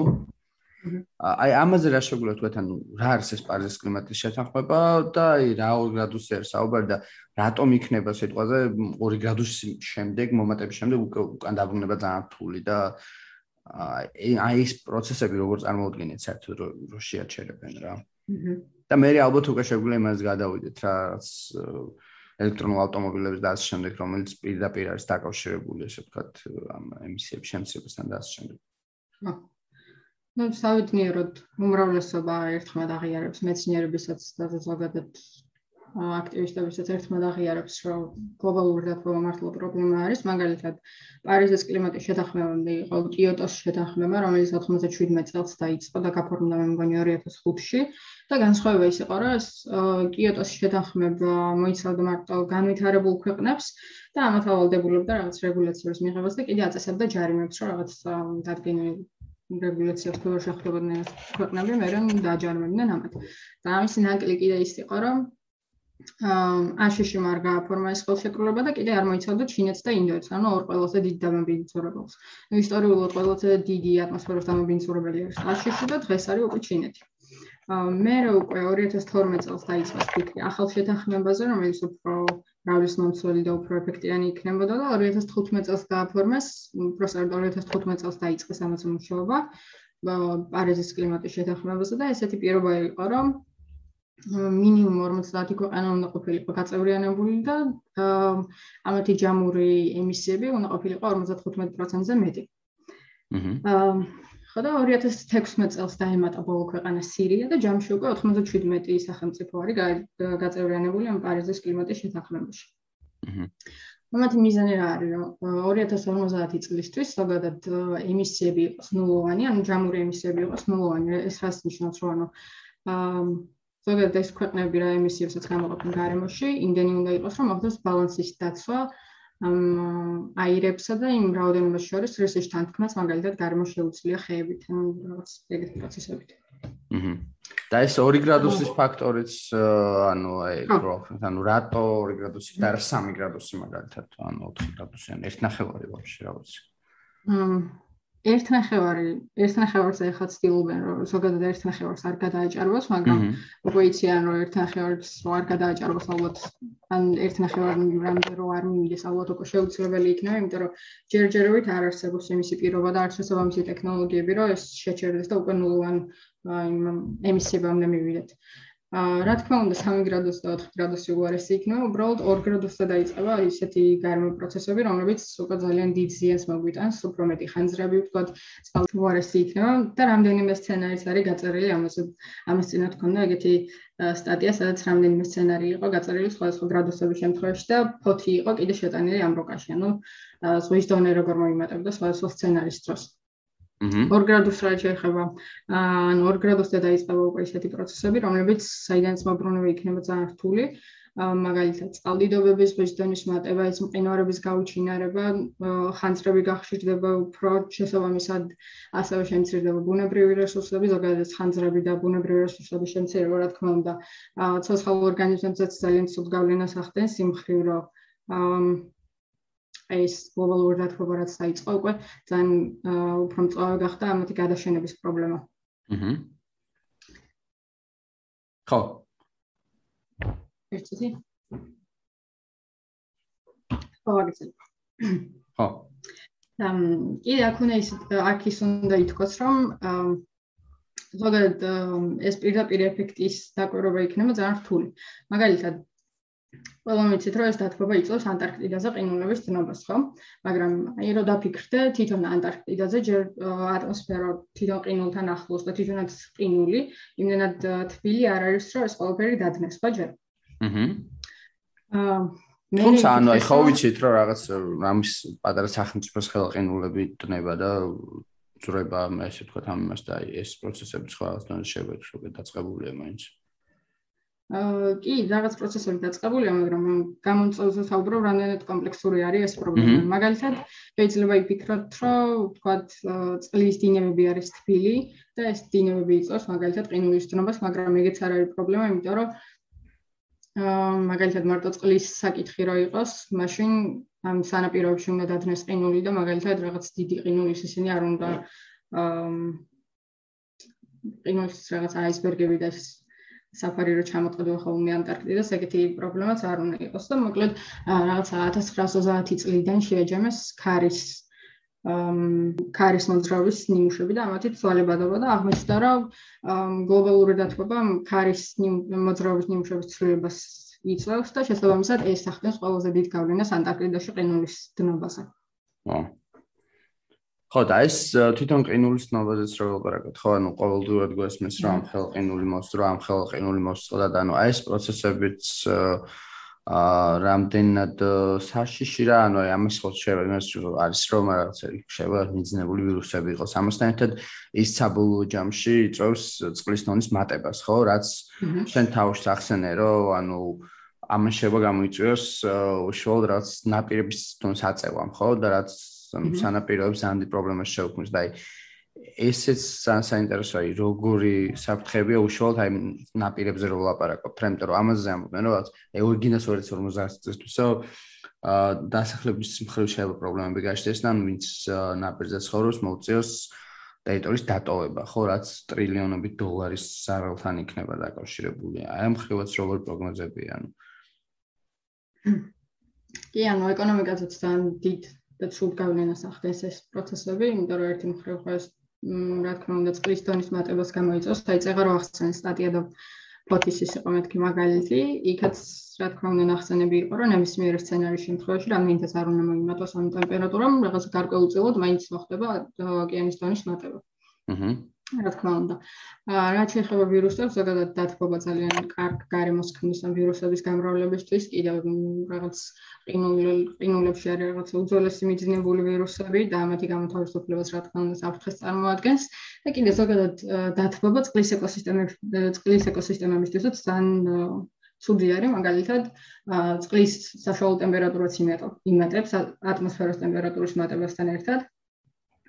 აი ამაზე რა შეგვიძლია თქვათ, ანუ რა არის ეს პარიზის კლიმატის შეთანხმება და აი რა 2 გრადუსი არის საუბარი და რატომ იქნება სიტყვაზე 2 გრადუსის შემდეგ მომატების შემდეგ უკან დაბრუნება ძალიან რთული და აი ეს პროცესები როგორ წარმოუდგენიათ საერთოდ რო შეაჩერებენ რა. და მე ალბათ უკვე შეგვიძლია იმას გადავიდეთ რა ელექტრონულ ავტომობილებს და ასე შემდეგ რომელიც პირდაპირ არის დაკავშირებული ესე ვთქვათ ამ ემისიების შემცირებასთან და ასე შემდეგ. ну საერთოდ უმრავლესობა ერთხმად აღიარებს მეცნიერებისაც და ზოგადად აქტივისტებისაც ერთმანეთს აღიარებს, რომ გლობალური დათბობა მართლა პრობლემა არის, მაგალითად, პარიზის კლიმატის შეთანხმებამდე იყო კიოტოს შეთანხმება, რომელიც 97 წელს დაიწყო და გაფორმდა მე მგონი 2005-ში და განსხვავება ის იყო, რომ კიოტოს შეთანხმება მოიცავდა მარტო განვითარებულ ქვეყნებს და ამათ ავალდებულებდა რაღაც რეგულაციების მიღებას და კიდე აწესებდა ჯარიმებს, რომ რაღაც დადგენილი რეგულაციებს თუ შეხვდებოდნენ ქვეყნები, მე რომ დაჯარიმებდნენ ამათ. და ამის ნაკლი კიდე ის იყო, რომ აშიში მარ გააფორმა ეს ხელშეკრულება და კიდე არ მოიცავდა ჩინეთს და ინდოეთს, ანუ ორ ყველაზე დიდ დამაბინძურებელს. ნუ ისტორიულად ყველაზე დიდი ატმოსფეროს დამაბინძურებელი არის აშიში და დღეს არის უკვე ჩინეთი. მე უკვე 2012 წელს დაიწყო ფიქრი ახალ შეთანხმებაზე, რომელიც უფრო რავის მომცველი და უფრო ეფექტიანი იქნებოდა და 2015 წელს გააფორმეს, უბრალოდ 2015 წელს დაიწყეს ამაზე მუშაობა პარიზის კლიმატის შეთანხმებაზე და ესეთი პირობა იყო, რომ მინიმუმ 50 ქვეყანა უნდა ყოფილიყო გაწევრიანებული და ამათი ჯამური ემისიები უნდა ყოფილიყო 55%-ზე მეტი. აჰა. ხო და 2016 წელს დაემატა ბოლო ქვეყანა სირია და ჯამში უკვე 97 სახელმწიფო არის გაწევრიანებული ამ პარიზის კლიმატის შეთანხმებაში. აჰა. მომათი მიზანი რა არის რომ 2050 წლისთვის ზოგადად ემისიები იყოს ნულოვანი, ანუ ჯამური ემისიები იყოს ნულოვანი. ეს რას ნიშნავს რომ ანუ აა ზოგადად ეს ქვეყნები რა ემისიებსაც გამოყოფენ გარემოში, იმდენი უნდა იყოს, რომ მოხდეს ბალანსის დაცვა ამ აირებსა და იმ რაოდენობის შორის, რისის თანთქმას მაგალითად გარემო შეუძლია ხეებით, ან რაღაც ეგეთი პროცესებით. აჰა. და ეს 2 გრადუსის ფაქტორიც ანუ აი რო ანუ რატო 2 გრადუსი და 3 გრადუსი მაგალითად ანუ 4 გრადუსი ან 1.5 ვაფშე რა ვიცი. აჰა. ერთნახევარი ერთნახევარს ახლა ცდილობენ რომ ზოგადად ერთნახევარს არ გადააჭარბოს მაგრამ უკვე იციან რომ ერთნახევარს არ გადააჭარბოს ალბათ ან ერთნახევარი რამდენ რო არ მივიდეს ალბათ უკვე შეუძლებელი იქნება იმიტომ რომ ჯერჯერობით არ არსებობს იმისი პირობა და არ შესაძლოა იმისი ტექნოლოგიები რომ ეს შეჩერდეს და უკვე ნულოვან იმ ემისიებამდე მივიდეთ. აა რა თქმა უნდა 3 გრადუსი და 4 გრადუსი უარესი იქნება, უბრალოდ 2 გრადუსზე დაიწყება ისეთი გარემო პროცესები, რომლებიც უკვე ძალიან დიდ ზიანს მოგვიტანს, უფრო მეტი ხანძრები ვთქვათ, წყალს უარესი იქნება და რამდენიმე სცენარიც არის გაწერილი ამაზე. ამას წინათ ქონდა ეგეთი სტატია, სადაც რამდენიმე სცენარი იყო გაწერილი სხვადასხვა გრადუსების შემთხვევაში და ფოთი იყო კიდე შეტანილი ამ როკაში. ანუ ზღვის დონე როგორ მოიმატებდა სხვადასხვა სცენარის დროს. 2 გრადუსს რა შეიძლება ანუ 2 გრადუსზე დაიწყება უკვე ისეთი პროცესები რომლებიც საიდანაც მობრუნება იქნება ძალიან რთული. მაგალითად წყალდიდობების ბეჭდონის მატება ეს მყინვარების გაუჩინარება ხანძრები გახშირდება უფრო შესაბამისად ასევე შემცირდება ბუნებრივი რესურსები ზოგადად ხანძრები და ბუნებრივი რესურსების შემცირება რა თქმა უნდა ცოცხალ ორგანიზმებსაც ძალიან ცუდ გავლენას ახდენს იმ მხრივ რომ ეს გლობალური დათბობა რაც დაიწყო უკვე ძალიან უფრო მწვავე გახდა ამათი გადაშენების პრობლემა. აჰა. ხო. ერთი. ხო, აგიცი. ხო. ამ კიდე აქ უნდა ის აქ ის უნდა ითქვას რომ ზოგადად ეს პირდაპირ ეფექტის დაკვირვება იქნება ძალიან რთული. მაგალითად ყველამ ვიცით რომ ეს დათბობა იწვევს ანტარქტიდაზე ყინულების დნობას, ხო? მაგრამ აი რო დაფიქრდე, თვითონ ანტარქტიდაზე ჯერ ატმოსფერო თვითონ ყინულთან ახლოს და თვითონაც ყინული, იმენად თბილი არ არის, რომ ეს ყველაფერი დადნეს, ხო ჯერ? აჰა. აა თუმცა ანუ აი ხო ვიცით რომ რაღაც რამის პატარა სახელმწიფოს ხელყინულები დნება და ძრება ესე ვთქვა ამ იმას და აი ეს პროცესები სხვა რაღაცნაირად შევეცვლო და დაწყებულია მაინც. კი, რაღაც პროცესები დაწყებულია, მაგრამ გამომწვევზე საუბრობ, რამდენად კომპლექსური არის ეს პრობლემა. მაგალითად, შეიძლება იფიქროთ, რომ თქვათ წყლის დინებები არის თბილი და ეს დინებები იწვევს მაგალითად ყინულის დნობას, მაგრამ ეგეც არ არის პრობლემა, იმიტომ რომ აა მაგალითად მარტო წყლის საკითხი რო იყოს, მაშინ ამ სანაპიროებში უნდა დადნეს ყინული და მაგალითად რაღაც დიდი ყინულის ისინი არ უნდა აა ყინულის რაღაც აისბერგები და ეს საფარი რო ჩამოწყდება ხოლმე ანტარქტიდას, ეგეთი პრობლემაც არ უნდა იყოს და მოკლედ რაღაცა 1930 წლიდან შეაჯამეს ქარის ქარის მოძრაობის ნიმუშები და ამათი ცვალებადობა და აღმოჩნდა რომ გლობალური დათბობა ქარის მოძრაობის ნიმუშების ცვლილებას იწვევს და შესაბამისად ეს ახდენს ყველაზე დიდ გავლენას ანტარქტიდაში ყინულის დნობაზე. აა ხო და ეს თვითონ ყინულის ცნობაზეც რო ვაპარაკოთ ხო ანუ ყოველდღიურად გვესმის რომ ამ ხელ ყინული მოსწრო ამ ხელ ყინული მოსწრო და ანუ აი ეს პროცესებიც აა რამდენად საშიში რა ანუ აი ამის ხო შეიძლება იმას არის რომ რაღაცა შეიძლება მიძნებული ვირუსები იყოს. ამასთან ერთად ის საბოლოო ჯამში იწევს წყლის დონის მატებას ხო რაც შენ თავში ახსენე რომ ანუ ამან შეიძლება გამოიწვიოს უშუალოდ რაც ნაპირების დონს აწევამ ხო და რაც სანაპიროებს ანდი პრობლემას შეუქმნის და აი ესეც საინტერესოა როგორი საფრთხებია უშუალოდ აი ნაპირებზე რო ვლაპარაკობ თუმცა რომ ამაზე ამბობენ რომ აი ორიგინას 250 წლისთვისო აა დასახლების მხრივ შეიძლება პრობლემები გაჩნდეს და ვინც ნაპირზე ცხოვრობს მოუწიოს ტერიტორიის დატოვება ხო რაც ტრილიონობით დოლარის ზარალთან იქნება დაკავშირებული. აი ამ მხრივაც როგორ პროგნოზებია ანუ? კი ანუ ეკონომიკაზეც თან დიდ და სულ გავლენას ახდენს ეს პროცესები, იმიტომ რომ ერთი მხრივ ხო ეს რა თქმა უნდა წყლის დონის მატებას გამოიწვევს, აი წეღა რო ახსენ სტატია და ფოთისის იყო მეთქი მაგალითი, იქაც რა თქმა უნდა ნახსენები იყო, რომ ნებისმიერ სცენარის შემთხვევაში რამდენიც არ უნდა მოიმატოს ამ ტემპერატურამ, რაღაც გარკვეულწილად მაინც მოხდება ოკეანის დონის მატება. აჰა. რა თქმა უნდა. აა რაც შეეხება ვირუსებს, ზოგადად დათბობა ძალიან კარგ გარემოს ქმნის ამ ვირუსების გამრავლებისთვის, კიდევ რაღაც ყინულებში არის რაღაც უძველესი მიძინებული ვირუსები და ამათი გამოთავისუფლებას რა თქმა უნდა საფრთხეს წარმოადგენს. და კიდევ ზოგადად დათბობა წყლის ეკოსისტემების წყლის ეკოსისტემებისთვისაც ძალიან ცუდი არის, მაგალითად, წყლის საშუალო ტემპერატურაც იმატებს ატმოსფეროს ტემპერატურის მატებასთან ერთად.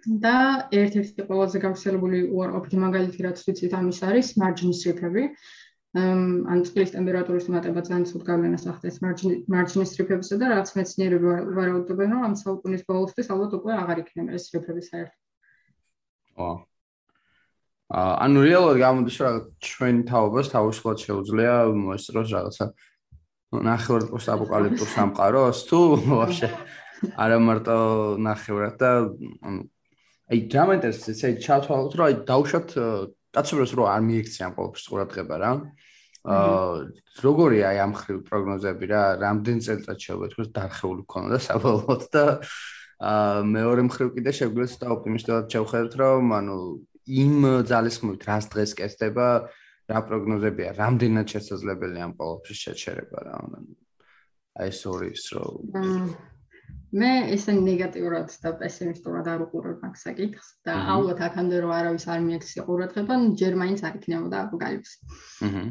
და ერთ-ერთი ყველაზე გავრცელებული უარყოფითი მაგალითი რაც ვიცით ამის არის მარჯნის რიფები. ან წყლის ტემპერატურის მატება ძალიან ცუდ გავლენას ახდენს მარჯნის რიფებსა და რაც მეცნიერები ვარაუდობენ რომ ამ საუკუნის ბოლოსთვის ალბათ უკვე აღარ იქნება ეს რიფები საერთოდ. ო. აა ანუ რეალურად გამოდის რომ ჩვენ თაობას თავისუფლად შეუძლია მოესწროს რაღაცა ნახევრად პოსტაპოკალიფტურ სამყაროს თუ ვაფშე არა მარტო ნახევრად და ანუ აი დრამატეს ესე ჩათვალოთ რომ აი დავუშვათ დაცუროს რომ არ მიიქცია ამ ყოველთვის ყურადღება რა. აა როგორია აი ამ ხრივ პროგნოზები რა? რამდენ წელიწად შეიძლება თქოს დარხეული ქონა და საბოლოოდ და აა მეორე მხრივ კიდე შეგვიძლია ცოტა ოპტიმისტურად შევხედოთ რომ ანუ იმ ძალისხმევით რას დღეს კეთდება რა პროგნოზებია რამდენად შესაძლებელია ამ ყოველთვის შეჩერება რა. აი ეს ორი ის რომ მე ესენი ნეგატიურად და პესიმისტურად არ უყურებ მაგ საკითხს და ალბათ აქამდე რომ არავის არ მიექცია ყურადღება, ჯერ მაინც არ იქნებოდა აპოკალიფსი. აჰა.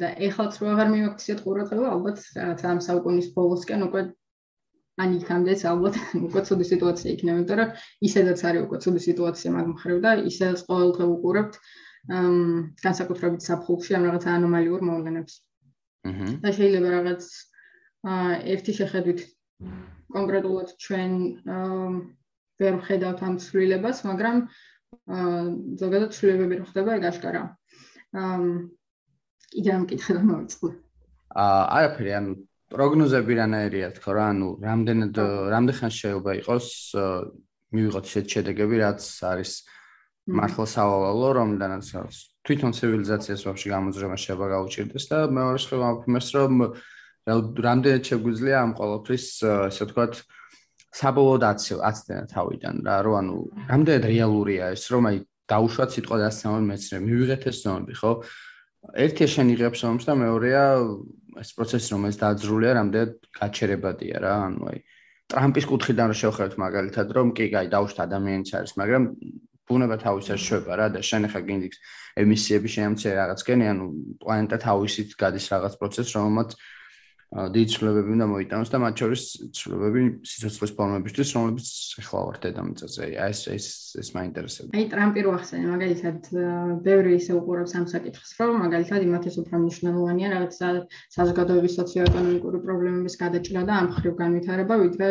და ეხლაც რო აღარ მიექციათ ყურადღება, ალბათ რაღაც ამ საუკუნის ბოლოსკენ უკვე ან იქამდეც ალბათ უკვე ცუდი სიტუაცია იქნება, იმიტომ რომ ისედაც არის უკვე ცუდი სიტუაცია მაგ მხრივ და ისედაც ყოველდღე უყურებთ ამ განსაკუთრებით საფხულში ამ რაღაც ანომალიურ მოვლენებს. აჰა. და შეიძლება რაღაც აა ერთი შეხედვით კონკრეტულად ჩვენ ვერ ვხედავთ ამ ცვლილებას, მაგრამ ზოგადად ცვლილებები რო ხდება, ეგ აშკარა. კიდე ამ კითხვა მოვიწყო. აა არაფერი, ანუ პროგნოზები რანაირია თქო რა, ანუ რამდენად რამდენ ხანს შეიძლება იყოს მივიღოთ შედეგები, რაც არის მართლა სავალალო, რომლიდანაც თვითონ ცივილიზაციას ვაფშე გამოძრევა შეიძლება გაუჭირდეს და მეორე ხელ ამბობთ, რომ რამდენად შეგვიძლია ამ ყოველფრის ესე ვთქვათ საბოლოოდ აცდენა თავიდან რა რომ ანუ რამდენად რეალურია ეს რომ აი დაუშვათ სიტყვა დასწავლონ მეცნიერ მივიღეთ ეს ზონები ხო? ერთია შენ იღებს ომს და მეორეა ეს პროცესი რომელიც დაძრულია რამდენად გაჩერებადია რა ანუ აი ტრამპის კუთხიდან რომ შევხედოთ მაგალითად რომ კი, აი დაუშვათ ადამიანიც არის მაგრამ ბუნება თავის შეება რა და შენ ხა გინდიქს ემისიები შეამცე რაღაც კენი ანუ პლანეტა თავისით გადის რაღაც პროცესს რომელმაც დიდი ცვლილებები უნდა მოიტანოს და მათ შორის ცვლილებები სიცოცხლის ფორმებისთვის, რომლებიც ახლა ვარ დედამიწაზე. აი ეს ეს ეს მაინტერესებს. აი ტრამპი რო ახსენე, მაგალითად, ბევრი ისე უყურებს ამ საკითხს, რომ მაგალითად იმათეს უფრო მნიშვნელოვანია რაღაც საზოგადოების სოციო-ეკონომიკური პრობლემების გადაჭრა და ამ ხრივ განვითარება, ვიდრე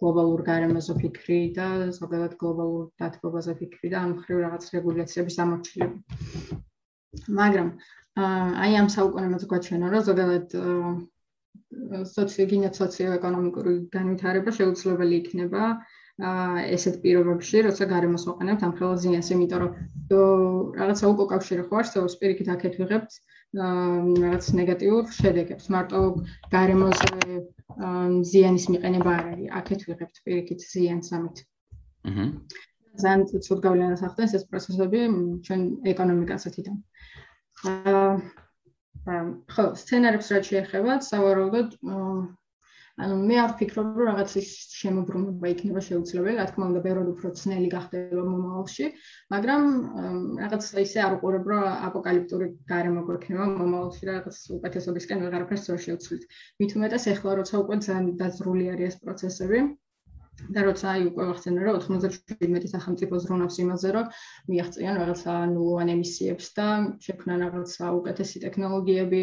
გლობალურ გარემოზე ფიქრი და ზოგადად გლობალურ დათბობაზე ფიქრი და ამ ხრივ რაღაც რეგულაციების ამორჩილება. მაგრამ აი ამ საუკუნეებს გვაჩვენა, რომ ზოგადად სოციოგინეთ სოციოეკონომიკური განვითარება შეუძლებელი იქნება აა ესეთ პირობებში, როცა გარემოს ვაყენებთ ამ ხელა ზიანს, იმიტომ რომ რაღაცა უკავშირი ხო არსებობს, რომ სპირიკით აქეთ ვიღებთ რაღაც ნეგატიურ შედეგებს. მარტო გარემოზე ზიანის მიყენება არ არის, აქეთ ვიღებთ პირიქით ზიანს ამით. აჰა. ძალიან ცუდ გავლენას ახდენს ეს პროცესები ჩვენ ეკონომიკასეთიდან. აა ხო, სცენარებს რაც შეეხება, სავარაუდოდ ანუ მე არ ვფიქრობ, რომ რაღაც ის შემოbrunება იქნება შეუძლებელი, რა თქმა უნდა, ბევრად უფრო ცნელი გახდება მომავალში, მაგრამ რაღაც ისე არ უყურებ, რომ აპოკალიფტური გარემო გვექნება მომავალში, რაღაც უკეთესობისკენ ვეღარაფერს ვერ შევცვლით. მით უმეტეს ახლა როცა უკვე ძალიან დაზრული არის ეს პროცესები, და როცა აი უკვე ვახსენე რომ 97 სახელმწიფო ზრუნავს იმაზე რომ მიაღწიან რაღაცა ნულოვან ემისიებს და შექმნან რაღაცა უკეთესი ტექნოლოგიები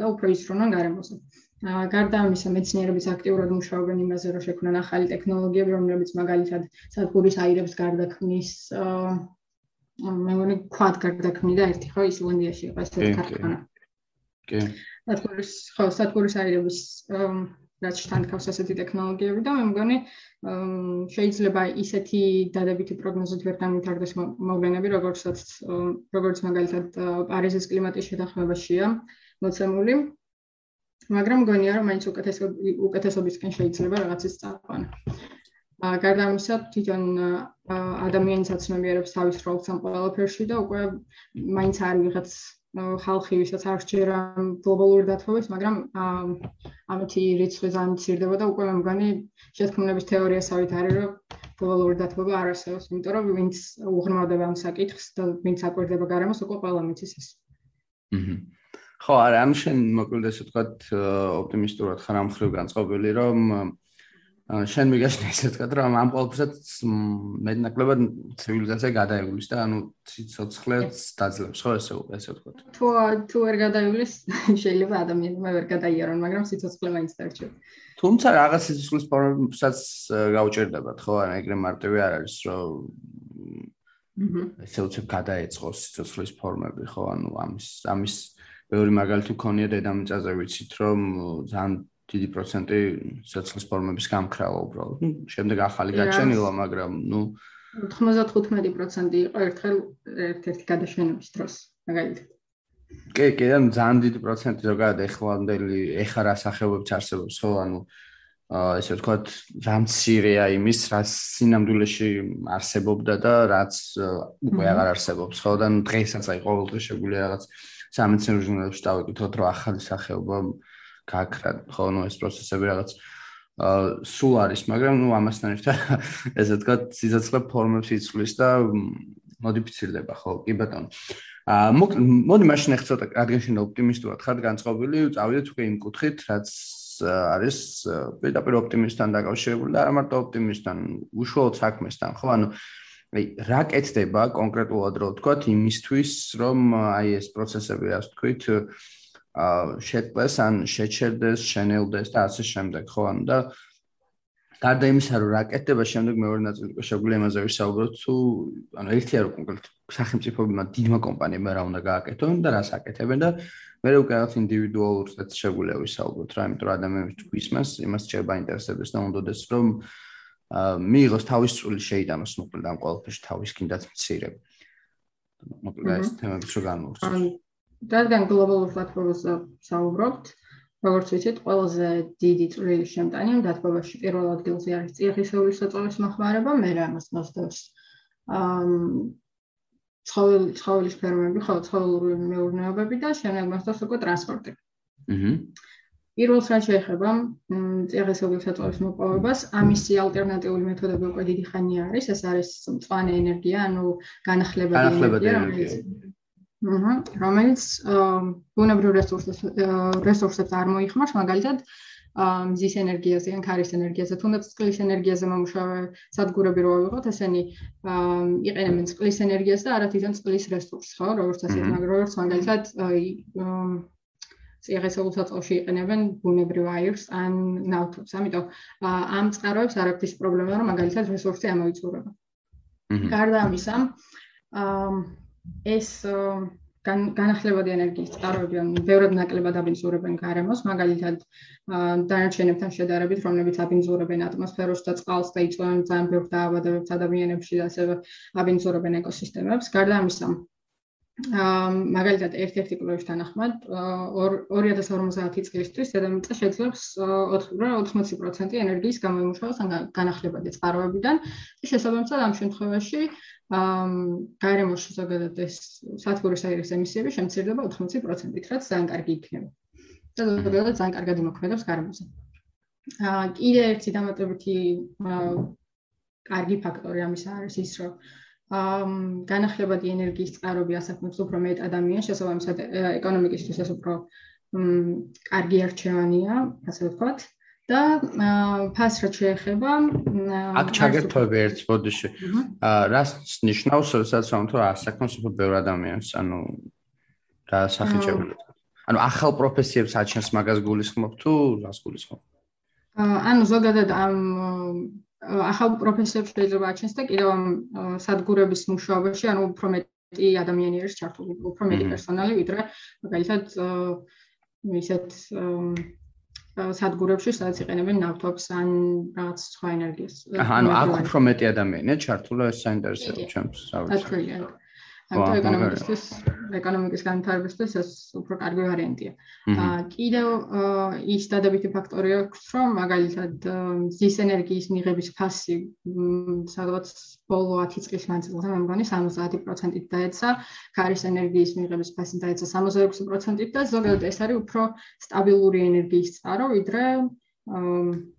და უფრო ისრუნან გარემოზე. გარდა ამისა მეცნიერების აქტიურად მუშაობენ იმაზე რომ შექმნან ახალი ტექნოლოგიები რომლებიც მაგალითად სადგურის აირებს გარდაქმნის მე მგონი ქვად გარდაქმნიდა ერთი ხო ისლანდიაში იყო ეს ქარხანა. კი. სადგურის ხო სადგურის აირების რაც შთანთქავს ასეთი ტექნოლოგიები და მე მგონი შეიძლება ისეთი დადებითი პროგნოზით ვერ განვითარდეს მოვლენები, როგორცაც როგორც მაგალითად პარიზის კლიმატის შეთანხმებაშია მოცემული. მაგრამ მგონია რომ მაინც უკეთესობ უკეთესობისკენ შეიძლება რაღაცის წაყვანა. აა გარდა ამისა, თვითონ ადამიანის აცნობიერებს თავის როლს ამ ყველაფერში და უკვე მაინც არის ვიღაც ხალხი ვისაც არ შეერა გლობალური დათბობის, მაგრამ ამეთი რიცხვი ძალიან მცირდება და უკვე მე მგონი შეთქმულების თეორიასავით არის რომ გლობალური დათბობა არ არსებობს, იმიტომ რომ ვინც უღრმავდება ამ საკითხს და ვინც აკვირდება გარემოს, უკვე ყველა მიცის ეს. აჰა. ხო, არა, ამ შენ მოკლედ ესე ვთქვა ოპტიმისტურად ხარ ამ ხრივ განწყობილი, რომ შენ მიგაშნე ესე ვთქვა, რომ ამ ყოველფერსაც მეტნაკლებად ცივილიზაცია გადაევლის და ანუ ცოცხლეც დაძლევს, ხო ესე ესე ვთქვა. თუ თუ ვერ გადაევლის, შეიძლება ადამიანმა ვერ გადაიარონ, მაგრამ სიცოცხლე მაინც დარჩება. თუმცა რაღაც სიცოცხლის ფორმებსაც გაუჭერდებათ, ხო, ან ეგრე მარტივი არ არის, რომ ესე უცებ გადაეწყოს სიცოცხლის ფორმები, ხო, ანუ ამის ამის ბევრი მაგალითი ქონია დედამიწაზე ვიცით, რომ ძალიან დიდი პროცენტი სიცოცხლის ფორმების გამქრალა უბრალოდ. ნუ შემდეგ ახალი გაჩენილა, მაგრამ ნუ 95% იყო ერთხელ ერთ-ერთი გადაშენების დროს, მაგალითად. კი, კი, ან ძალიან დიდი პროცენტი ზოგადად ეხლანდელი ეხა რა სახეობებს არსებობს, ხო, ანუ აა ესე ვთქვათ, რამცირეა იმის, რაც სინამდვილეში არსებობდა და რაც უკვე აღარ არსებობს, ხო, და დღესაც აი ყოველდღე შეგვიძლია რაღაც სამეცნიერო ჟურნალებში დავიკითხოთ, რომ ახალი სახეობა გაქრა ხო ნუ ეს პროცესები რაღაც აა სულ არის მაგრამ ნუ ამასთან ერთად ესე თქვა სიცოცხლე ფორმებს იცვლის და მოდიფიცირდება ხო კი ბატონო. აა მოდი მაშინ ახ ცოტა რადგან შენ ოპტიმისტურად. ხარ განწყობილი წავიდეთ უკვე იმ კუთხით რაც არის პირდაპირ ოპტიმისტთან დაკავშირებული და არა მარტო ოპტიმისტთან უშუალოდ საქმესთან ხო? ანუ აი რა კეთდება კონკრეტულად რო თქვა იმისთვის რომ აი ეს პროცესები ასე თქვით შეწყდეს ან შეჩერდეს, შენელდეს და ასე შემდეგ, ხო? ანუ და გარდა იმისა, რომ რაკეტება შემდეგ მეორე ნაწილი უკვე შეგვიძლია იმაზე ვისაუბროთ, თუ ანუ ერთია რომ კონკრეტ სახელმწიფოებმა დიდმა კომპანიებმა რა უნდა გააკეთონ და რას აკეთებენ და მე რო უკეთ ინდივიდუალურ სეტს შეგვიძლია ვისაუბროთ რა, იმიტომ რომ ადამიანებს თქვის მას, იმას შეიძლება ინტერესებს და უნდადეს რომ მიიღოს თავისწული შეიტანოს მოკლედ ამ ყოველფერში თავის კიდაც მცირე. მოკლედ ეს თემები რო განვურცოთ. რადგან გლობალურ პლატფორმაზე საუბრობთ, როგორც ვიცით, ყველაზე დიდი წვლილი შემტანი ამ დათბობაში პირველ ადგილზე არის წიაღისეულის საწოლის მოხმარება, მე რა ამას მოსდევს. აა ცხოველი ცხოველის ფერმები, ხო, ცხოველური მეურნეობები და შემდეგ მოსდევს უკვე ტრანსპორტი. აჰა. პირველს რაც შეეხება წიაღისეულის საწოლის მოპოვებას, ამისი ალტერნატიული მეთოდები უკვე დიდი ხანია არის, ეს არის მწვანე ენერგია, ანუ განახლებადი ენერგია, რომელიც ბუნებრივ რესურსებს რესურსებს არ მოიხმარს, მაგალითად მზის ენერგიაზე ან ქარის ენერგიაზე, თუნდაც წყლის ენერგიაზე მომუშავე სადგურები რო ავიღოთ, ესენი იყენებენ წყლის ენერგიას და არათიდან წყლის რესურსს, ხო, როგორც ასე, როგორც მაგალითად წიაღესეულ საწოლში იყენებენ ბუნებრივ აირს ან ნავთობს. ამიტომ ამ წყაროებს არ აქვს პრობლემა, რომ მაგალითად რესურსი ამოიწურება. გარდა ამისა, ეს განახლებადი ენერგიის წყაროები ან ბევრად ნაკლებად აბინძურებენ გარემოს, მაგალითად დანარჩენებთან შედარებით, რომლებიც აბინძურებენ ატმოსფეროს და წყალს და იწვევენ ძალიან ბევრ დაავადებებს ადამიანებში და ასევე აბინძურებენ ეკოსისტემებს. გარდა ამისა, მაგალითად ერთ-ერთი კლუბის თანახმად 2050 წლისთვის დედამიწა შეძლებს 80% ენერგიის გამოიმუშავოს ან განახლებადი წყაროებიდან და შესაბამისად ამ შემთხვევაში აა გარემოში ზოგადად ეს სათბურის აირის ემისიები შემცირდება 80%-ით, რაც ძალიან კარგი იქნება. და ზოგადად ძალიან კარგად იმოქმედებს გარემოზე. აა კიდე ერთი დამატებითი კარგი ფაქტორი ამის არის ის, რომ განახლებადი ენერგიის წყაროები ასაკმებს უფრო მეტ ადამიანს, შესაბამისად ეკონომიკისთვის ეს უფრო კარგი არჩევანია, ასე ვთქვათ. და ფასრად შეეხება აქ ჩაგერთვები ერთ ბოდიში. აა რას ნიშნავს, როდესაც რომ თუ ასაკმებს უფრო ბევრ ადამიანს, ანუ რა სახიჩებული. ანუ ახალ პროფესიებს აჩენს მაგას გულისხმობ თუ რას გულისხმობ? აა ანუ ზოგადად ამ ახალ პროფესიებს შეიძლება აჩენს და კიდევ ამ სადგურების მუშაობაში, ანუ უფრო მეტი ადამიანი არის ჩართული, უფრო მეტი პერსონალი, ვიდრე მაგალითად ისეთ სადგურებში, სადაც იყენებენ ნავთობს ან რაღაც სხვა ენერგიას. აჰა, ანუ აქ უფრო მეტი ადამიანია ჩართული, ეს საინტერესოა ჩემს საუბარში. ანუ ეკონომიკის ეკონომიკის განვითარებისთვის ეს უფრო კარგი ვარიანტია. აა კიდევ ის დადებითი ფაქტორი აქვს, რომ მაგალითად ზის ენერგიის მიღების ფასი სადღაც ბოლო 10 წლის მანძილზე მე მგონი 70%-ით დაეცა, ქარის ენერგიის მიღების ფასი დაეცა 66%-ით და ზოგადად ეს არის უფრო სტაბილური ენერგიის წყარო, ვიდრე აა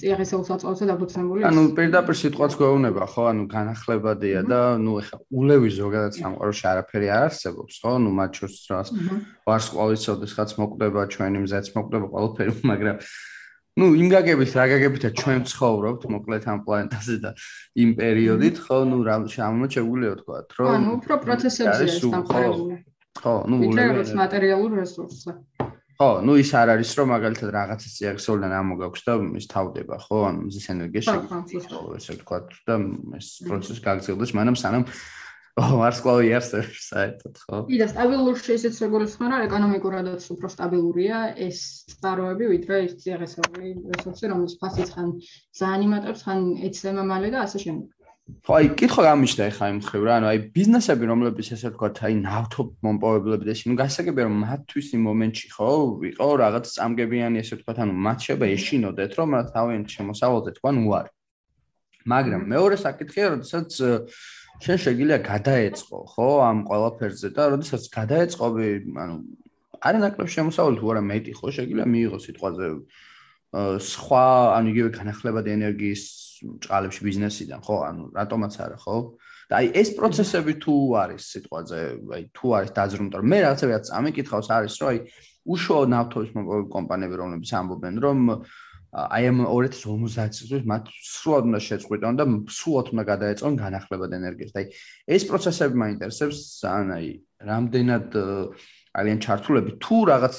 წიაღისეულ საწოლზე დაფუძნებული. ანუ პირდაპირ სიტყვაც გვეუბნება, ხო? ანუ განახლებადია და ნუ ეხა ულევი ზოგადად სამყაროში არაფერი არ არსებობს, ხო? ნუ მათ შორის რას ვარსკვლავიც ოდესღაც მოკვდება, ჩვენი მზეც მოკვდება ყველაფერი, მაგრამ ну იმ გაგებით რა გაგებითა ჩვენ ცხოვრობთ მოკლედ ამ პლანეტაზე და იმ პერიოდით ხო ნუ რა შემოჩეგულია თქვა რომ ანუ უფრო პროცესებზე ეს სამყარო ხო ნუ ულევი მატერიალურ რესურსზე ხო, ну ის არ არის რომ მაგალითად რაღაცა წიაღისეულიდან ამოგაქვს და ის თავდება, ხო? ანუ მზის ენერგია შეგვიძლია ესე ვთქვა და ეს პროცესი გაგრძელდეს, მაგრამ სანამ ვარსკვლავი არსებობს საერთოდ, ხო? იდა სტაბილურ შეიძლება რეგულირება, რა ეკონომიკურადაც უფრო სტაბილურია ეს წყაროები, ვიდრე ის წიაღისეული რესურსი, რომელიც ფასიც ხან ძალიან იმატებს, ხან ეცემა მალე და ასე შემდეგ. ხო, აი, კითხვა გამიშდა ეხა იმ ხრივ რა, ანუ აი ბიზნესები, რომლებიც ესე ვთქვათ, აი ნავთობ მომპოვებლები და ისინი, გასაგებია რომ მათთვის იმ მომენტში ხო, ვიყო რაღაც წამგებიანი ესე ვთქვათ, ანუ მათ შეება ეშინოდეთ, რომ მათ თავიანთ შემოსავალზე თქვან უარი. მაგრამ მეორე საკითხია, როდესაც შენ შეგიძლია გადაეწყო, ხო, ამ ყველაფერზე და როდესაც გადაეწყობი, ანუ არა ნაკლებ შემოსავალი თუ არა მეტი ხო, შეგიძლია მიიღო სიტყვაზე სხვა, ანუ იგივე განახლებადი ენერგიის ჭყალებში ბიზნესიდან, ხო? ანუ რატომაც არა, ხო? და აი ეს პროცესები თუ არის სიტყვაზე, აი თუ არის დაძრუნდა, მე რაღაცა ვიღაც ამიკითხავს არის, რომ აი უშუალო ნავთობის კომპანიები რომლებიც ამბობენ, რომ აი ამ 2050 წელს მათ სრულად უნდა შეწყვიტონ და სრულად უნდა გადაეწონ განახლებად ენერგიას. და აი ეს პროცესები მაინტერესებს, ან აი რამდენად არიან ჩართულები თუ რაღაც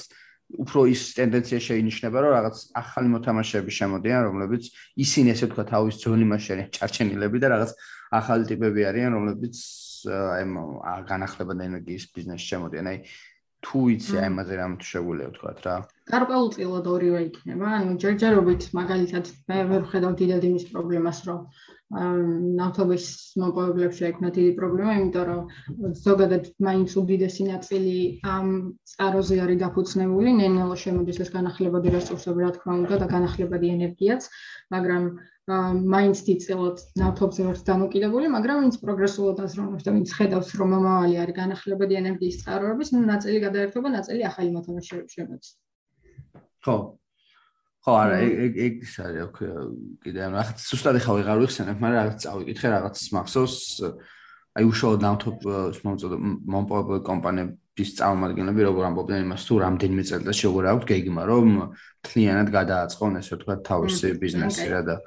უფრო ის ტენდენცია შეინიშნება, რომ რაღაც ახალი მოთამაშეები შემოდიან, რომლებიც ისინი ესე ვთქვა თავის ძონი მასშტაბი ჩარჩენილები და რაღაც ახალი ტიპები არიან, რომლებიც აი განახლებად ენერგიის ბიზნესში შემოდიან. აი თუ იცი აი ამაზე რამ თუ შეგვიძლია ვთქვა რა. გარკვეულწილად ორივე იქნება. ანუ ჯერჯერობით მაგალითად მე ვერ ხედავ დიდად იმის პრობლემას, რომ ნავთობის მოპოვებლებში ექნა დიდი პრობლემა, იმიტომ რომ ზოგადად მაინც უდიდესი ნაწილი ამ წაროზე არის დაფუძნებული, ნენელა შემოდის ეს განახლებადი რესურსები, რა თქმა უნდა, და განახლებადი ენერგიაც, მაგრამ მაინც დიდწილად ნავთობზე ვართ დამოკიდებული, მაგრამ ვინც პროგრესულად აზროვნებს და ვინც ხედავს, რომ მომავალი არის განახლებადი ენერგიის წყაროების, ნუ ნაწილი გადაერთობა, ნაწილი ახალი მოთამაშეები შემოდის. ხო ხო არა ეგ ეგ ის არის აქ კიდე ანუ ახლა ზუსტად ხა ვეღარ ვიხსენებ მაგრამ რაღაც წავიკითხე რაღაც მახსოვს აი უშუალოდ ნავთობ მომწოდო მომპოვებული კომპანიების წარმომადგენლები როგორ ამბობდნენ იმას თუ რამდენიმე წელიწადში როგორ აქვს გეგმა რომ კლიენტად გადააწყონ ესე ვთქვათ თავისი ბიზნესი რა და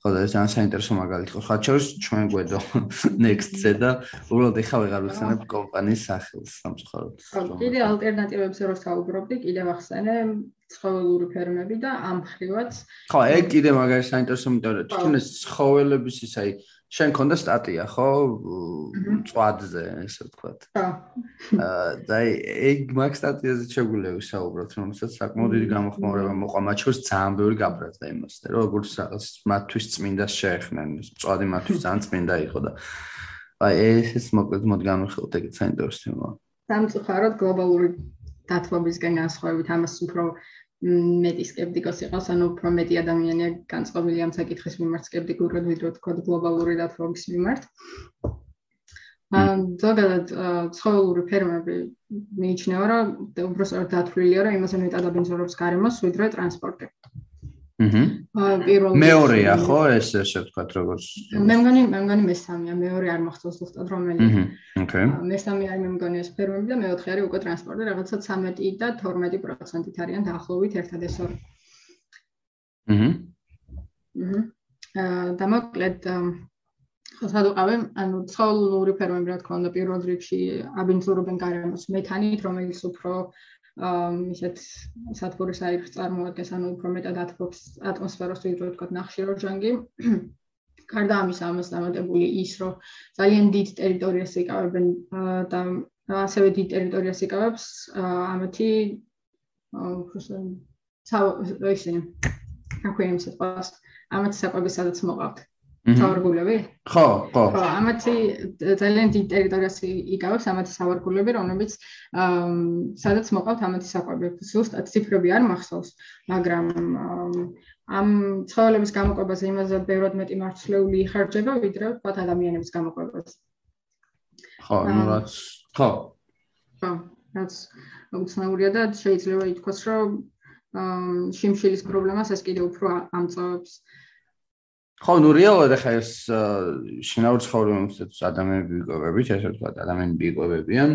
ხო და ეს ძალიან საინტერესო მაგალითი ხო ხათ შორის ჩვენ გვედო next-ზე და უბრალოდ ეხა ვეღარ ვიხსენებ კომპანიის სახელს სამწუხაროდ. ხო კიდე ალტერნატივებზე რო საუბრობდი კიდე ვახსენე ცხოველური ფერმები და ამ ხრივაც ხო ეგ კიდე მაგარი საინტერესო იმიტომ რომ ეს ცხოველების ის აი შენ კონდა სტატია ხო? წვადზე ესე ვთქვათ. აა და ეგ მაგ სტატიაზე შეგვიძლია ვისაუბროთ რომელსაც საკმაოდ დიდი გამოხმაურება მოყვა. მათ შორის ძალიან ბევრი გაბრაზდა იმას და როგორც რაღაც მათთვის წმინდას შეეხნენ წვადი მათთვის ძალიან წმინდა იყო და აი ეს მოკლედ მოდი განვიხილოთ ეგეთ საინტერესო თემა სამწუხაროდ გლობალური დათბობისგან განსხვავებით ამას უფრო მეტი скеპტიკოს იყოს, ანუ უფრო მეტი ადამიანია განწყობილი ამ საკითხის მიმართ скеპტიკურად, ვიდრე თქვა გლობალური დათბობის მიმართ. აა ზოგადად ცხოველური ფერმები მიიჩნევა, რომ უბრალოდ დათვლილია, რომ იმაზე მეტად აბინძურებს გარემოს, ვიდრე ტრანსპორტი. აა პირველ მეორეა ხო ეს ესე ვთქვათ როგორც მე მგონი მე მგონი მესამეა მეორე არ მახსოვს ზუსტად რომელი. აჰა. ოკეი. მესამე არის მე მგონი ეს ფერმები და მეოთხე არის უკვე ტრანსპორტი რაღაცა 13 და 12%-ით არიან დაახლოებით ერთად ეს ორი. აჰა. აჰა. აა დამოკლედ ხო სადუყავი ანუ ცხოველური ფერმები რა თქმა უნდა პირველ რიგში აბინძურებენ გარემოს მეთანით რომელიც უფრო ისეთ სათბურის აირს წარმოადგენს, ანუ უფრო მეტად ათბობს ატმოსფეროს ვიდრე თქვა ნახშირორჟანგი. გარდა ამისა, ამას დამატებული ის, რომ ძალიან დიდ ტერიტორიას იკავებენ და ასევე დიდ ტერიტორიას იკავებს ამათი ისინი. რა ქვია იმის ეს? ამათი საკვები სადაც მოყავთ. სავარგულები? ხო, ხო. ხო, ამათი ძალიან დიდ ტერიტორიას იკავებს ამათი სავარგულები, რომლებიც აა სადაც მოყავთ ამათი საკვები. ზუსტად ციფრები არ მახსოვს, მაგრამ ამ ცხოველების გამოყვებაზე იმაზე ბევრად მეტი მარცვლეული იხარჯება, ვიდრე ვთქვათ ადამიანების გამოყვებაზე. ხო, ну რაც ხო. ხო, რაც უცნაურია და შეიძლება ითქვას, რომ აა შიმშილის პრობლემას ეს კიდევ უფრო ამწევებს. აა ხო, ნუ რეალურად ახლა ეს შინაურ ცხოვრებაში ადამიანები ვიკვებებით, ესე ვთქვათ, ადამიანები ვიკვებებიან.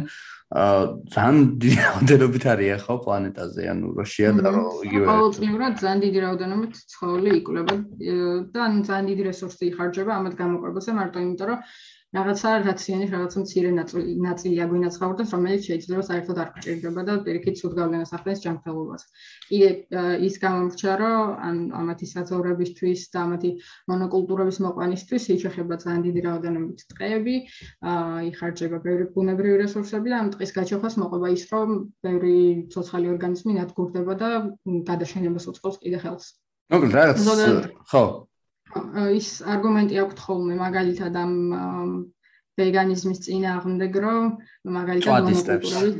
აა ძალიან დიდი რაოდენობით არის ხო პლანეტაზე, ანუ რო შეადარო იგივე. ყოველწლიურად ძალიან დიდი რაოდენობით ცხოველი იკვლება და ძალიან დიდი რესურსი იხარჯება ამათ გამოყვებაზე, მარტო იმიტომ რომ რაღაცა რაციონის რაღაცა მცირე ნაწილი ნაწილი აგვინაცხაურდეს, რომელიც შეიძლება საერთოდ არ გჭირდება და პირიქით სულ გავლენას ახდენს ჯანმრთელობას. კიდე ის გამომრჩა, რომ ან ამათი საძოვრებისთვის და ამათი მონოკულტურების მოყვანისთვის შეიძლება ძალიან დიდი რაოდენობით ტყეები, იხარჯება ბევრი ბუნებრივი რესურსები და ამ ტყის გაჩოხას მოყვება ის, რომ ბევრი ცოცხალი ორგანიზმი ნადგურდება და გადაშენებას უწყობს კიდე ხელს. მოკლედ რაღაც ხო ის არგუმენტი აქვს ხოლმე მაგალითად ამ ვეგანიზმის წინააღმდეგ რომ მაგალითად მონოკულტურები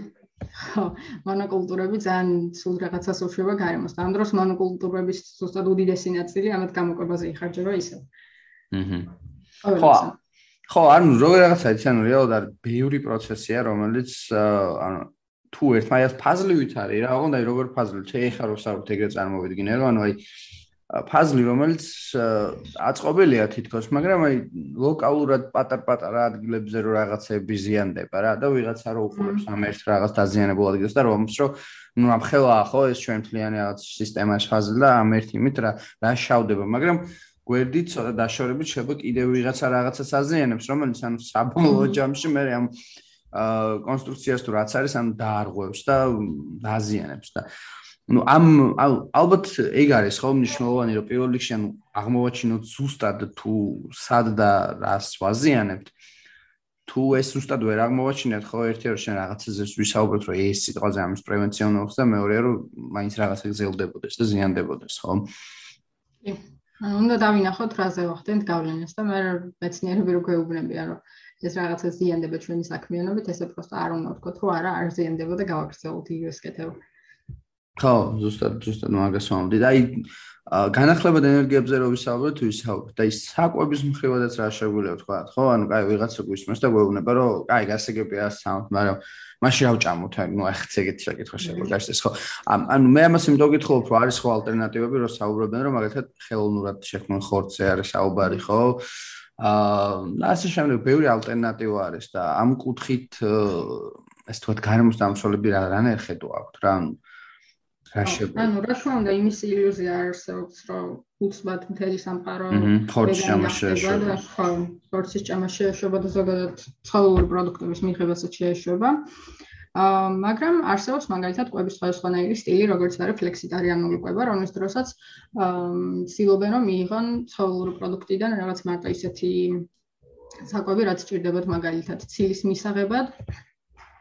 ხო მონოკულტურები ძალიან სულ რაღაცას უშვება გარემოს ამ დროს მონოკულტურების ზუსტად უდიდესი ნაწილი ამათ გამოყვებაზე იხარჯება ისევ. აჰა ხო ხო ანუ როგორ რაღაცა იცი ანუ რეალურად არის ბევრი პროცესია რომელიც ანუ თუ ერთმანეთს ფაზლივით არის რა ოღონდ აი როგორ ფაზლივით შეიძლება რომ საერთოდ ეგრე წარმოვიდგინე რომ ანუ აი ფაზლი რომელიც აწყობილია თითქოს, მაგრამ აი ლოკალურად პატარ-პატარა ადგილებზე რო რაღაცები ზიანდება რა და ვიღაცა რო უყურებს ამ ერთ რაღაც დაზიანებულ ადგილს და რომ რომ ნუ ამხელა ხო ეს ჩვენ მთლიანი რაღაც სისტემაში ფაზლი და ამ ერთ იმით რა რა შავდება, მაგრამ გვერდით ცოტა დაშორებით შეიძლება კიდევ ვიღაცა რაღაცას აზიანებს, რომელიც ანუ საბოლოო ჯამში მე ამ კონსტრუქციას თუ რაც არის ანუ დაარღვევს და დაზიანებს და ну ამ ალბათ ეგ არის ხო მნიშვნელოვანი რომ პირველ რიგში ანუ აღმოვაჩინოთ ზუსტად თუ სად და რას ვაზიანებთ თუ ეს ზუსტად ვერ აღმოვაჩინეთ ხო ერთი რომ შენ რაღაცაზე ვისაუბროთ რომ ეს სიტყვაზე ამის პრევენციონობს და მეორე რომ მაინც რაღაცა გზელდებოდეს და ზიანდებოდეს ხო ანუ უნდა დავინახოთ რაზე ვახდენთ გავლენას და მე მეცნიერები რო გვეუბნებია რომ ეს რაღაცა ზიანდება ჩვენი საქმიანობით ესე პროსტა არ უნდა ვთქოთ რომ არა არ ზიანდება და გავაგრძელოთ იგივე სკეთება ხო, ზუსტად, ზუსტად მაგას ვამბობდი. და აი განახლებად ენერგიებზე რო ვისაუბროთ, ვისაუბროთ და ის საკვების მხრივადაც რა შეგვიძლია თქვა, ხო? ანუ კაი ვიღაცა გვისმენს და გვეუბნება, რომ კაი გასაგებია სამთ, მაგრამ მაშინ რა ვჭამოთ? ანუ აი ხც ეგეთი შეკითხვა შეგვიძლია გაჩნდეს, ხო? ანუ მე ამას იმდო გითხობ, რომ არის ხო ალტერნატივები, რომ საუბრობენ, რომ მაგალითად ხელოვნურად შექმნილ ხორცზე არის საუბარი, ხო? აა ასე შემდეგ ბევრი ალტერნატივა არის და ამ კუთხით ეს თქვა გარემოს დამცველები რა რანაირ ხედვა აქვთ რა ანუ რა შეგვიძლია? ანუ რა თქმა უნდა იმის ილუზია არსებობს რომ უცბად მთელი სამყარო ხორცის ჭამა შეეშვება ხო ხორცის ჭამა შეეშვება და ზოგადად ცხოველური პროდუქტების მიღებასაც შეეშვება. აა მაგრამ არსებობს მაგალითად კვების სხვადასხვანაირი სტილი როგორც არის ფლექსიტარიანული კვება რომლის დროსაც აა ცდილობენ რომ მიიღონ ცხოველური პროდუქტიდან რაღაც მარტო ისეთი საკვები რაც ჭირდებათ მაგალითად ცილის მისაღებად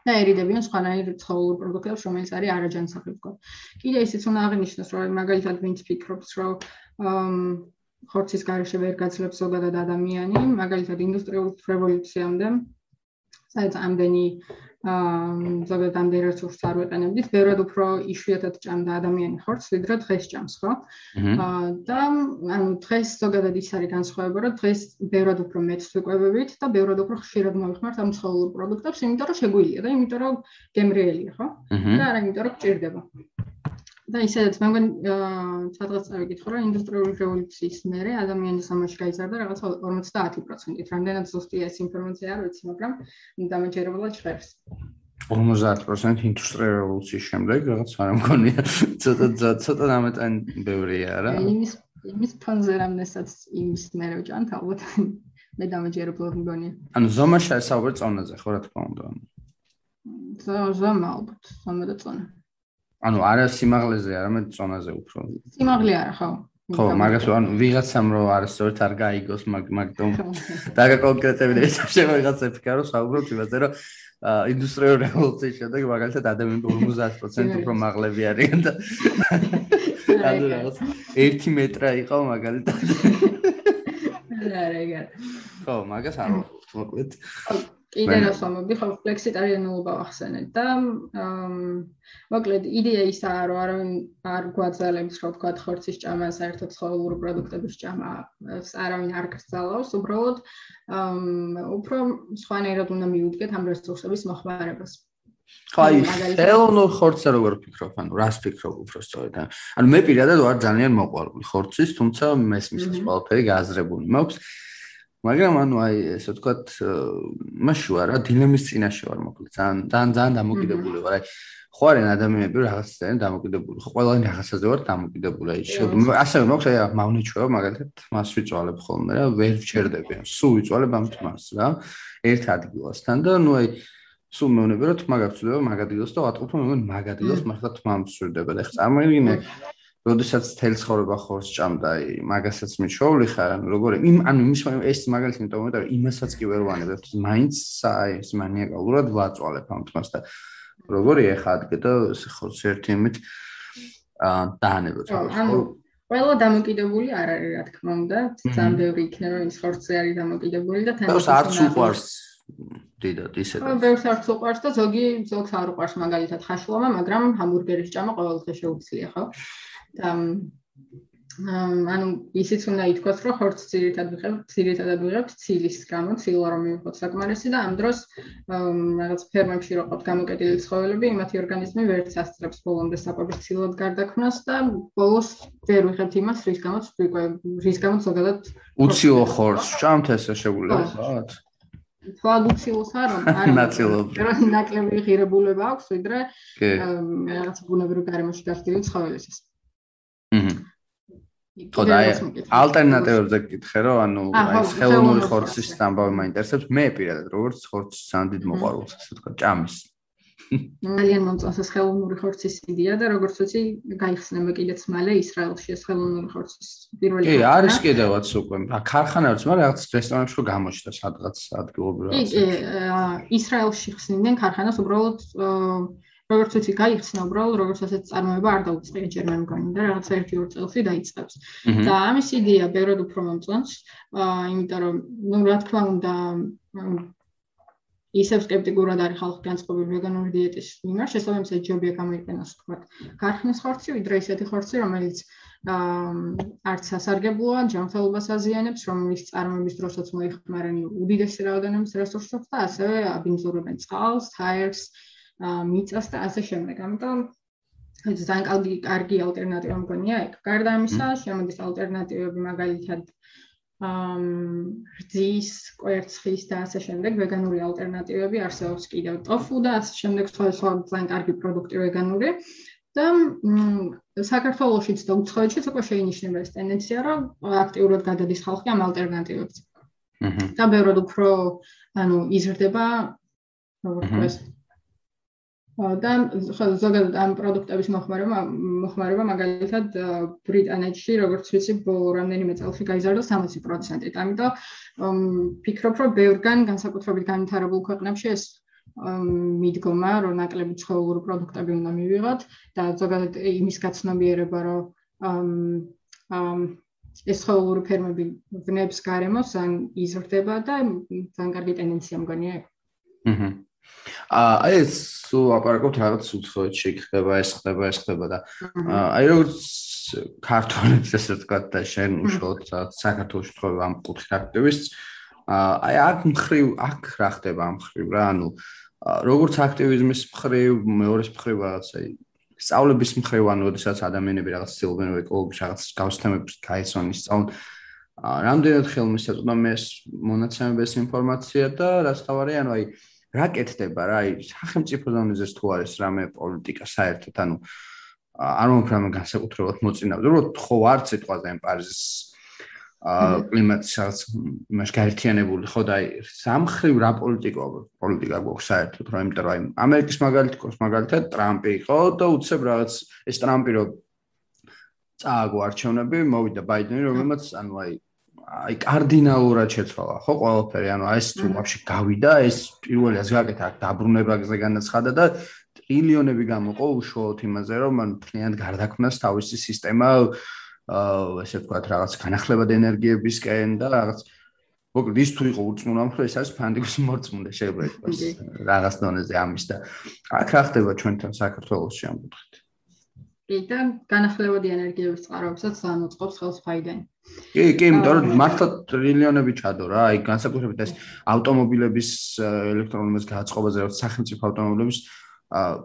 და ერიდებიან სხვანაირ ცხოველურ პროდუქტებს, რომელიც არის არაჯანსაღებო. კიდე ისიც უნდა აღინიშნოს, რომ მაგალითად ვინც ფიქრობს, რომ ხორცის garaშე ვერ გაძლებს ზოგადად ადამიანი, მაგალითად ინდუსტრიული რევოლუციამდე საერთოდ ამდენი აა ზოგადად ამდენ რესურსს არ ვეყენებდით, ბევრად უფრო იშვიათად ჭამდა ადამიანი ხორცს, ვიდრე დღეს ჭამს, ხო? აა და ანუ დღეს ზოგადად ის არის განსხვავება, რომ დღეს ბევრად უფრო მეტს ვიკვებებით და ბევრად უფრო ხშირად მოვიხმართ ამ ცხოველურ პროდუქტებს, იმიტომ რომ შეგვიძლია და იმიტომ რომ გემრიელია, ხო? და არა იმიტომ რომ გჭირდება. და ისედაც მე მგონი სადღაც წავიკითხო რომ ინდუსტრიული რევოლუციის მერე ადამიანის სამოში გაიზარდა რაღაც 50%-ით. რამდენად ზუსტია ეს ინფორმაცია არ ვიცი, მაგრამ დამაჯერებლად ჟღერს. 50% ინდუსტრიული რევოლუციის შემდეგ რაღაც არ მგონია. ცოტა ცოტა დამეტანი ბევრია რა. იმის იმის ფონზე რამდენსაც იმის მერე ვჭანთ ალბათ მე დამაჯერებლად მგონია. ანუ ზომაში არ საუბარ წონაზე ხო რა თქმა უნდა. ზომა ალბათ, ზომა და წონა. ანუ არა სიმაღლეზე, არამედ წონაზე უფრო. სიმაღლე არა, ხო? ხო, მაგას ანუ ვიღაცამ რო არასწორად არ გაიგოს მაგ მაგდომ. დაგაკონკრეტებინე ეს შეიძლება ვიღაცა ფიქრო საუბრობთ იმაზე რომ ინდუსტრიული რევოლუციის შემდეგ მაგალითად ადამიანები 50% უფრო მაღლები არიან და ანუ რაღაც 1 მეტრა იყო მაგალითად. რა რა ხო მაგას არ მოკლედ კიდე რას ვამბობდი, ხო ფლექსიტარიანულობა ახსენეთ და მოკლედ იდეა ისაა, რომ არავინ არ გვაძალებს, რომ თქვა ხორცის ჭამა, საერთოდ ცხოველური პროდუქტების ჭამა, არავინ არ გრძალავს, უბრალოდ უფრო სხვანაირად უნდა მიუდგეთ ამ რესურსების მოხმარებას. ხაი, ხელოვნურ ხორცზე როგორ ფიქრობ, ანუ რას ფიქრობ უფრო სწორედ? ანუ მე პირადად ვარ ძალიან მოყვარული ხორცის, თუმცა მესმის ყველაფერი გააზრებული მაქვს. მაგრამ ანუ აი ესე ვთქვათ მასში ვარ რა დილემის წინაშე ვარ მოკლედ. ძალიან ძალიან ძალიან დამოკიდებული ვარ. აი ხო არიან ადამიანები რაღაცასთან დამოკიდებული ხო ყველანი რაღაცაზე ვარ დამოკიდებული. აი ასევე მოქვს აი მავნიჩვევა მაგალითად მას ვიწვალებ ხოლმე რა ვერ ვჩერდები სულ ვიწვალებ ამ თმას რა ერთ ადგილასთან და ნუ აი სულ მეუბნები რომ თმა გაგწდება მაგ ადგილას და ვატყობ რომ მე მაგ ადგილას მართლა თმა მსურდება და ხა წარმოგიდგენე როდესაც თელ ცხოვრება ხორს ჭამდა, აი, მაგასაც მიჩოვლი ხარ, ანუ როგორი, იმ ანუ იმის ეს მაგალითი იმიტომ მეტყვი, იმასაც კი ვერ ვანებებ, მაინც აი, ეს მანიაკალურად ვაწვალებ ამ თმას და როგორი ეხა ადგე და ხორს ერთი იმით აა დაანებოთ. ანუ ყველა დამოკიდებული არ არის, რა თქმა უნდა, ძალიან ბევრი იქნება, ვინც ხორცზე არის დამოკიდებული და თან ეს არც უყვარს დიდად ისე. ხო, ბევრს არც უყვარს და ზოგი ზოგს არ უყვარს მაგალითად ხაშლომა, მაგრამ ჰამბურგერის ჭამა ყოველდღე შეუძლია, ხო? და ანუ ისიც უნდა ითქვას, რომ ხორცს ძირითადად ვიღებ, ძირითადად ვიღებ ცილის გამო, ცილა რომ მივიღოთ საკმარისი და ამ დროს რაღაც ფერმებში რო ყოფ გამოკეტილი ცხოველები, იმათი ორგანიზმი ვერც ასწრებს ბოლომდე საკვების ცილად გარდაქმნას და ბოლოს ვერ ვიღებთ იმას, რის გამოც რის გამოც ზოგადად უცილო ხორცს ჭამთ ესე შეგვიძლია ვთქვათ. ფლაგუციულს არ არა ნაცილობ. ნაკლები ღირებულება აქვს, ვიდრე რაღაც ბუნებრივ გარემოში გახდილი ცხოველისის. ხო და ალტერნატივებზე გითხე რომ ანუ აი ხელოვნური ხორცის ამბავი მაინტერესებს მე პირადად როგორც ხორცის სანდიდ მოყვარულს ასე თქვა ჭამის. ძალიან მომწონს ეს ხელოვნური ხორცის იდეა და როგორც ვიცი გაიხსნება კიდეც მალე ისრაელში ეს ხელოვნური ხორცის პირველი კი არის კიდევაც უკვე. ქარხანაც მაგრამ რაღაც რესტორნებში რო გამოჩნდა სადღაც ადგილობრივ რაღაც კი ისრაელში ხსნიდნენ ქარხანას უბრალოდ როგორც ვიცი, გაიხსნა უბრალოდ, როგორც ასეთ წარმოება არ დაუწყია ჯერ მე მგონი და რაღაც 1-2 წელში დაიწყებს. და ამის იდეა ბევრად უფრო მომწონს, აა იმიტომ რომ ну რა თქმა უნდა ისევ скептикურად არის ხალხი განწყობილი ვეგანური დიეტის მიმართ, შესაბამისად ჯობია გამოიყენოს თქვა ქარხნის ხორცი, ვიდრე ისეთი ხორცი, რომელიც არც სასარგებლოა, ჯანმრთელობას აზიანებს, რომლის წარმოების დროსაც მოიხმარენ უდიდესი რაოდენობის რესურსებს და ასევე აბინძურებენ წყალს, ჰაერს, აა მიწას და ასე შემდეგ. ამიტომ ძალიან კარგი კარგი ალტერნატივა მგონია ეგ. გარდა ამისა, შემოდის ალტერნატივები მაგალითად ამ რძის, კვერცხის და ასე შემდეგ ვეგანური ალტერნატივები არსებობს კიდევ ტოფუ და ასე შემდეგ სხვა ძალიან კარგი პროდუქტი ვეგანური. და საქართველოსიც და უცხოეთშიც უკვე შეინიშნება ეს ტენდენცია, რომ აქტიურად გადადის ხალხი ამ ალტერნატივებს. აჰა. და ბევრად უფრო ანუ იზრდება როგორც ეს და ზოგადად ამ პროდუქტების მოხმარება მოხმარება მაგალითად ბრიტანეთში როგორც ვიცი რამდენიმე წელში გაიზარდა 60%-ით. ამიტომ ფიქრობ რომ ბევრგან განსაკუთრებით განვითარებულ ქვეყნებში ეს მიდგომა, რომ ნაკლები ცხოველური პროდუქტები უნდა მივიღოთ და ზოგადად იმის გაცნობიერება, რომ ამ ეს ცხოველური ფერმები ვნებს გარემოს ან იზრდება და ძალიან კარგი ტენდენცია მგონია. აჰა. აი ეს სულ აპარაკობთ რაღაც უცხოეთში ხდება, ეს ხდება, ეს ხდება და აი როგორც ქართულებს ესე ვთქვათ და შენ უშუალოდ საქართველოს ხდება ამ კუთხით აქტივისტს აი აქ მხრივ აქ რა ხდება ამ მხრივ რა? ანუ როგორც აქტივიზმის მხრივ, მეორეს მხრივ რაღაცა სწავლების მხრივ, ანუ შესაძაც ადამიანები რაღაც ცდილობენ ეკოლოგიის რაღაც გავსთემებს გაიცნონ ისწავლონ. რამდენად ხელმისაწვდომია ეს მონაცემების ინფორმაცია და რაც თავარი, ანუ აი რა კეთდება რა, აი სახელმწიფო ზონაზე თუ არის რამე პოლიტიკა საერთოდ, ანუ არ მომფრამ განსაკუთრებულად მოწინავდა. უბრალოდ ხო არც სიტყვაზე ამ პარიზის კლიმატის რაღაც იმას გაერთიანებული ხო და აი სამხრივ რა პოლიტიკა პოლიტიკა გვაქვს საერთოდ რა იმიტომ რომ აი ამერიკის მაგალითად ყოს მაგალითად ტრამპი იყო და უცებ რაღაც ეს ტრამპი რო წააგო არჩევნები მოვიდა ბაიდენი რომელმაც ანუ აი აი კარდინალურად შეცვალა ხო ყველაფერი? ანუ ეს თუ ვაფშე გავიდა ეს პირველი ასე გაკეთა დაბრუნებაზე განაცხადა და ტრილიონები გამოყო უშუალოდ იმაზე რომ მან ფლიანად გარდაქმნას თავისი სისტემა აა ესე ვთქვათ რაღაც განახლებად ენერგიებისკენ და რაღაც. მოკლედ ის თუ იყო უწმუნამხლე ეს არის ფანდიკის მორწმუნე შეიძლება ითქვას რაღაც დონეზე ამის და აქ რა ხდება ჩვენთან საქართველოსში ამ კუთხით კი და განახლებადი ენერგიების წყაროებსაც ანუწყობს ხელს ფაიდანი კი კი იმიტომ რომ მართლა ტრილიონები ჩადო რა აი განსაკუთრებით ეს ავტომობილების ელექტრონულობის გააწყობაზე რა სახელმწიფო ავტომობილების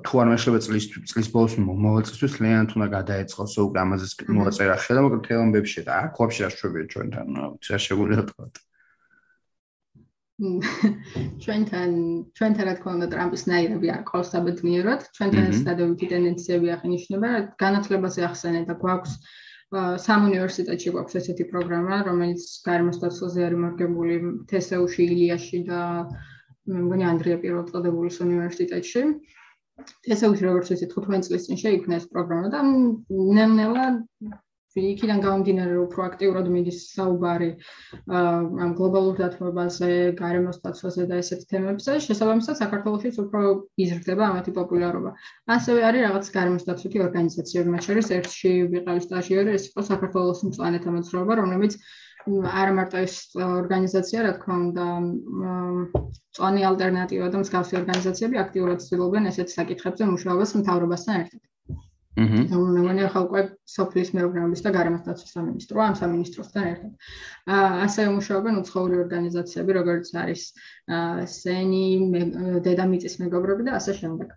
თუ არ მეშლება წლის წლის ბოლოს მოვალწისთვის ლიანთ უნდა გადაეწყოს უკვე ამაზე მოაწერა ხელა მოკლედ თელამბებში და აქ ვაფშე აშვებია ჩვენთან ცერ შეგვიძლია თქვა ჩვენთან ჩვენთან რა თქმა უნდა ტრამპის ნაირები არ ყავს საბედნიეროდ. ჩვენთან ეს დადებითი ტენდენციები აღინიშნება განათლებაზე ახსენე და გვაქვს სამ უნივერსიტეტში გვაქვს ესეთი პროგრამა რომელიც გარემოსდაცვაზე არის მორგებული თესეუში ილიაში და მე მგონი ანდრია პირველწოდებულის უნივერსიტეტში. ესე იგი როგორც ისე 15 წლის წინ შეიქმნა ეს პროგრამა და ნელ-ნელა იქიდან გამომდინარე რომ პროაქტიულად მიდის საუბარი ამ გლობალურ დათმობაზე, გარემოს დაცვაზე და ესეთ თემებზე, შესაბამისად საქართველოსიც უფრო იზრდება ამათი პოპულარობა. ასევე არის რაღაც გარემოს დაცვითი ორგანიზაციები, მათ შორის ერთში ვიყავი სტაჟიორი, ეს იყო საქართველოს მწვანეთა მოძრაობა, რომელიც არ მარტო ეს ორგანიზაცია, რა თქმა უნდა, წონი ალტერნატივა და მსგავსი ორგანიზაციები აქტიურად ცდილობენ ესეთ საკითხებზე მუშაობას მთავრობასთან ერთად. აჰა. ანუ მე მგონი ახლა უკვე სოფლის მეურნეობის და გარემოსდაცვის სამინისტრო ამ სამინისტროსთან ერთად. აა ასევე მუშაობენ უცხოური ორგანიზაციები, როგორც არის აა სენი, დედამიწის მეგობრები და ასე შემდეგ.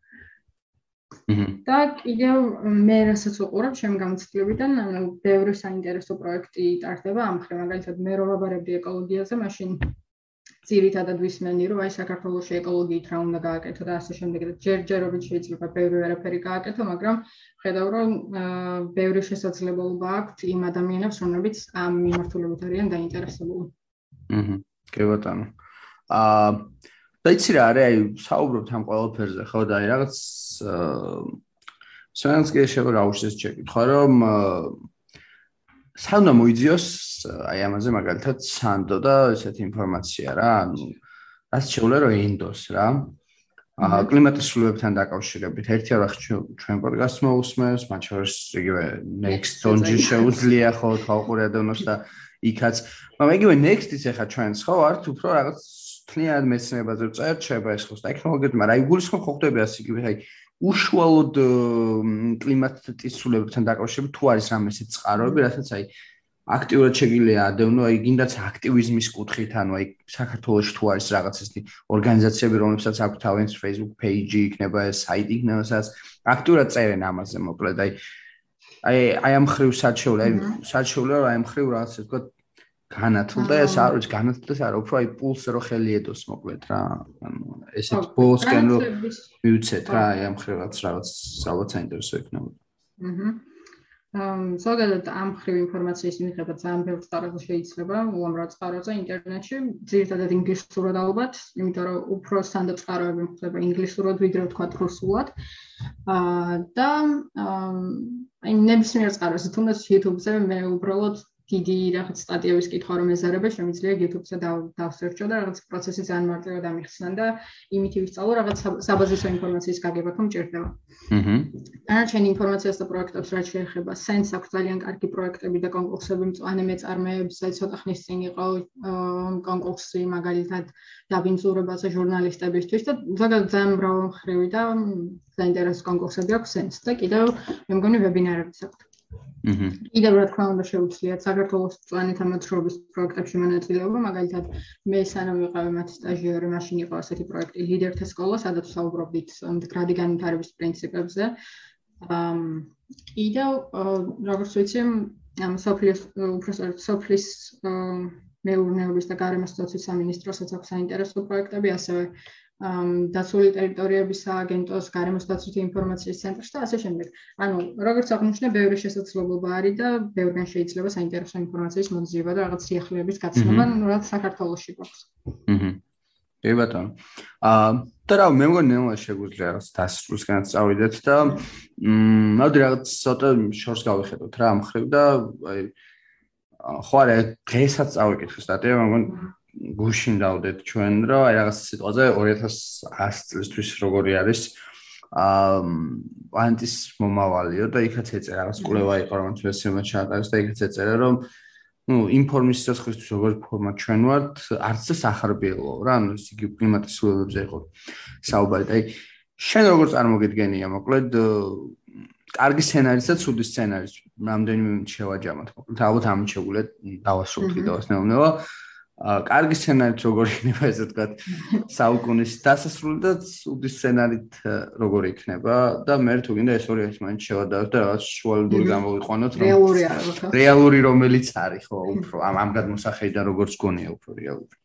და კიდევ მე რასაც უყურებ ჩემ გამოცდილებიდან, ანუ ბევრი საინტერესო პროექტი ტარდება ამ ხრი, მაგალითად მე რო ვაბარებდი ეკოლოგიაზე, მაშინ ძირითადად ვისმენი, რომ აი საქართველოს ეკოლოგიით რა უნდა გააკეთო და ასე შემდეგ და ჯერჯერობით შეიძლება ბევრი ვერაფერი გააკეთო, მაგრამ ხედავ რომ ბევრი შესაძლებლობა აქვს იმ ადამიანებს, რომლებიც ამ მიმართულებით არიან დაინტერესებული. აჰა. კი ბატონო. აა და იცი რა არის აი საუბრობთ ამ ყველაფერზე ხო და აი რაღაც სანსკე შეიძლება აუშეს შეკითხვა რომ სანდო მოიძიოს აი ამაზე მაგალითად სანდო და ესეთი ინფორმაცია რა ანუ რაც შეუძლია რომ ენდოს რა. აა კლიმატის სრულებთან დაკავშირებით. ერთი არა ჩვენ პოდკასტს მოусმენს მათ შორის იგივე next onji შეუძლია ხო თაუყურადონოს და იქაც. მაგრამ იგივე next-ის ახლა ჩვენს ხო ართ უფრო რაღაც თლიანად მეცნიერებაზე წერთ, შეიძლება ეს ხოს ტექნოლოგიები, მაგრამ აი გულისხმობ ხო ხდები ასე იგი, აი უშუალოდ კლიმატის ცვლილებებთან დაკავშირებით თუ არის რამე ისეთი წყაროები, რასაც აი აქტიურად შეგიძლია ადევნო, აი გინდაც აქტივიზმის კუთხით, ანუ აი საქართველოს თუ არის რაღაც ისეთი ორგანიზაციები, რომლებსაც აქვს თავის Facebook page-ი, იქნება საიტი, იქნება სადაც აქტიურად წერენ ამაზე, მოკლედ აი აი აი ამ ხრივ საჩეული, აი საჩეული აი ამ ხრივ რაღაც ისე ვთქვათ განათლდა ეს არ ვიცი განათლდეს არა უფრო აი პულს რო ხელი ედოს მოკლედ რა ანუ ესეთ ბოლსკენ რო მივცეთ რა აი ამ ხრივაც რაღაც რაღაც საინტერესო იქნება. აჰა. ამ ზოგადად ამ ხრივ ინფორმაციის მიღება ძალიან ბევრ წყაროზე შეიძლება უამრავ წყაროზე ინტერნეტში ძირითადად ინგლისურად ალბათ იმიტომ რომ უფრო სტანდარტ წყაროები მხდება ინგლისურად ვიდრე თქვა რუსულად. აა და აი ნებისმიერ წყაროზე თუნდაც YouTube-ზე მე უბრალოდ დიდი რაღაც სტატიების კითხვა რომ ეზარება შემიძლია YouTube-ზე დავსერჩო და რაღაც პროცესი ძალიან მარტივად ამიხსნა და იმით ვისწავლო რაღაც საბაზისო ინფორმაციის გაგება თუ მჭირდება. აჰა. დანარჩენი ინფორმაციას და პროექტებს რაც შეეხება Sense აქვს ძალიან კარგი პროექტები და კონკურსები მწვანე მეწარმეებს, აი ცოტა ხნის წინ იყო კონკურსი მაგალითად დაბინძურებაზე ჟურნალისტებისთვის და ზოგადად ძალიან მრავალმხრივი და საინტერესო კონკურსები აქვს Sense და კიდევ მე მგონი ვებინარებიც აქვს. აჰა. კიდევ რა თქმა უნდა შეუძლიათ საქართველოს წვანით ამოთხრობის პროექტებში მონაწილეობა, მაგალითად მე სანამ ვიყავი მათი სტაჟიორი, მაშინ იყო ასეთი პროექტი ლიდერთა სკოლა, სადაც საუბრობდით მდგრადი განვითარების პრინციპებზე. ამ კიდევ როგორც ვიცი, ამ სოფლის უბრალოდ სოფლის მეურნეობის და გარემოს დაცვის სამინისტროსაც აქვს საინტერესო პროექტები, ასევე დაცული ტერიტორიების სააგენტოს გარემოს დაცვითი ინფორმაციის ცენტრში და ასე შემდეგ. ანუ როგორც აღნიშნე, ბევრი შესაძლებლობა არის და ბევრგან შეიძლება საინტერესო ინფორმაციის მოძიება და რაღაც სიახლეების გაცნობა, ну, რაც საქართველოსში გვაქვს. აჰა. კი ბატონო. აა და რა მე მგონი ნელა შეგვიძლია რაღაც დასრულისკენ წავიდეთ და მმ მოდი რაღაც ცოტა შორს გავიხედოთ რა ამ ხრივ და აი ხო არა დღესაც წავიკითხე სტატია მე მგონი გუშინ დავდეთ ჩვენ რომ აი რაღაც სიტყვაზე 2100 წლისთვის როგორი არის აა ანტის მომავალიო და იქაც ეწერა რაღაც კვლევა იყო რომ ჩვენ სიმაც ჩაატარეს და იქაც ეწერა რომ ну ინფორმაციის სიცხისთვის როგორი ფორმა ჩვენ ვართ არც ეს ახარბიელო რა ანუ ის იგი კლიმატის ცვლილებებზე იყო საუბარი. და აი შენ როგორ წარმოგიდგენია მოკლედ კარგი სცენარის და ცუდი სცენარის რამდენიმე შევაჯამოთ მოკლედ ალბათ ამით შეგვიძლია დავასრულოთ კიდევ ასნეულნება კარგი სცენარით როგორი იქნება ესე ვთქვათ საუკუნის დასასრული და უდი სცენარით როგორი იქნება და მე თუ გინდა ეს ორი ერთმანეთს შევადაროთ და რაღაც შუალედური გამოვიყვანოთ რომ რეალური რეალური რომელიც არის ხო უფრო ამ ამ გადმოსახედიდან როგორც გონია უფრო რეალური.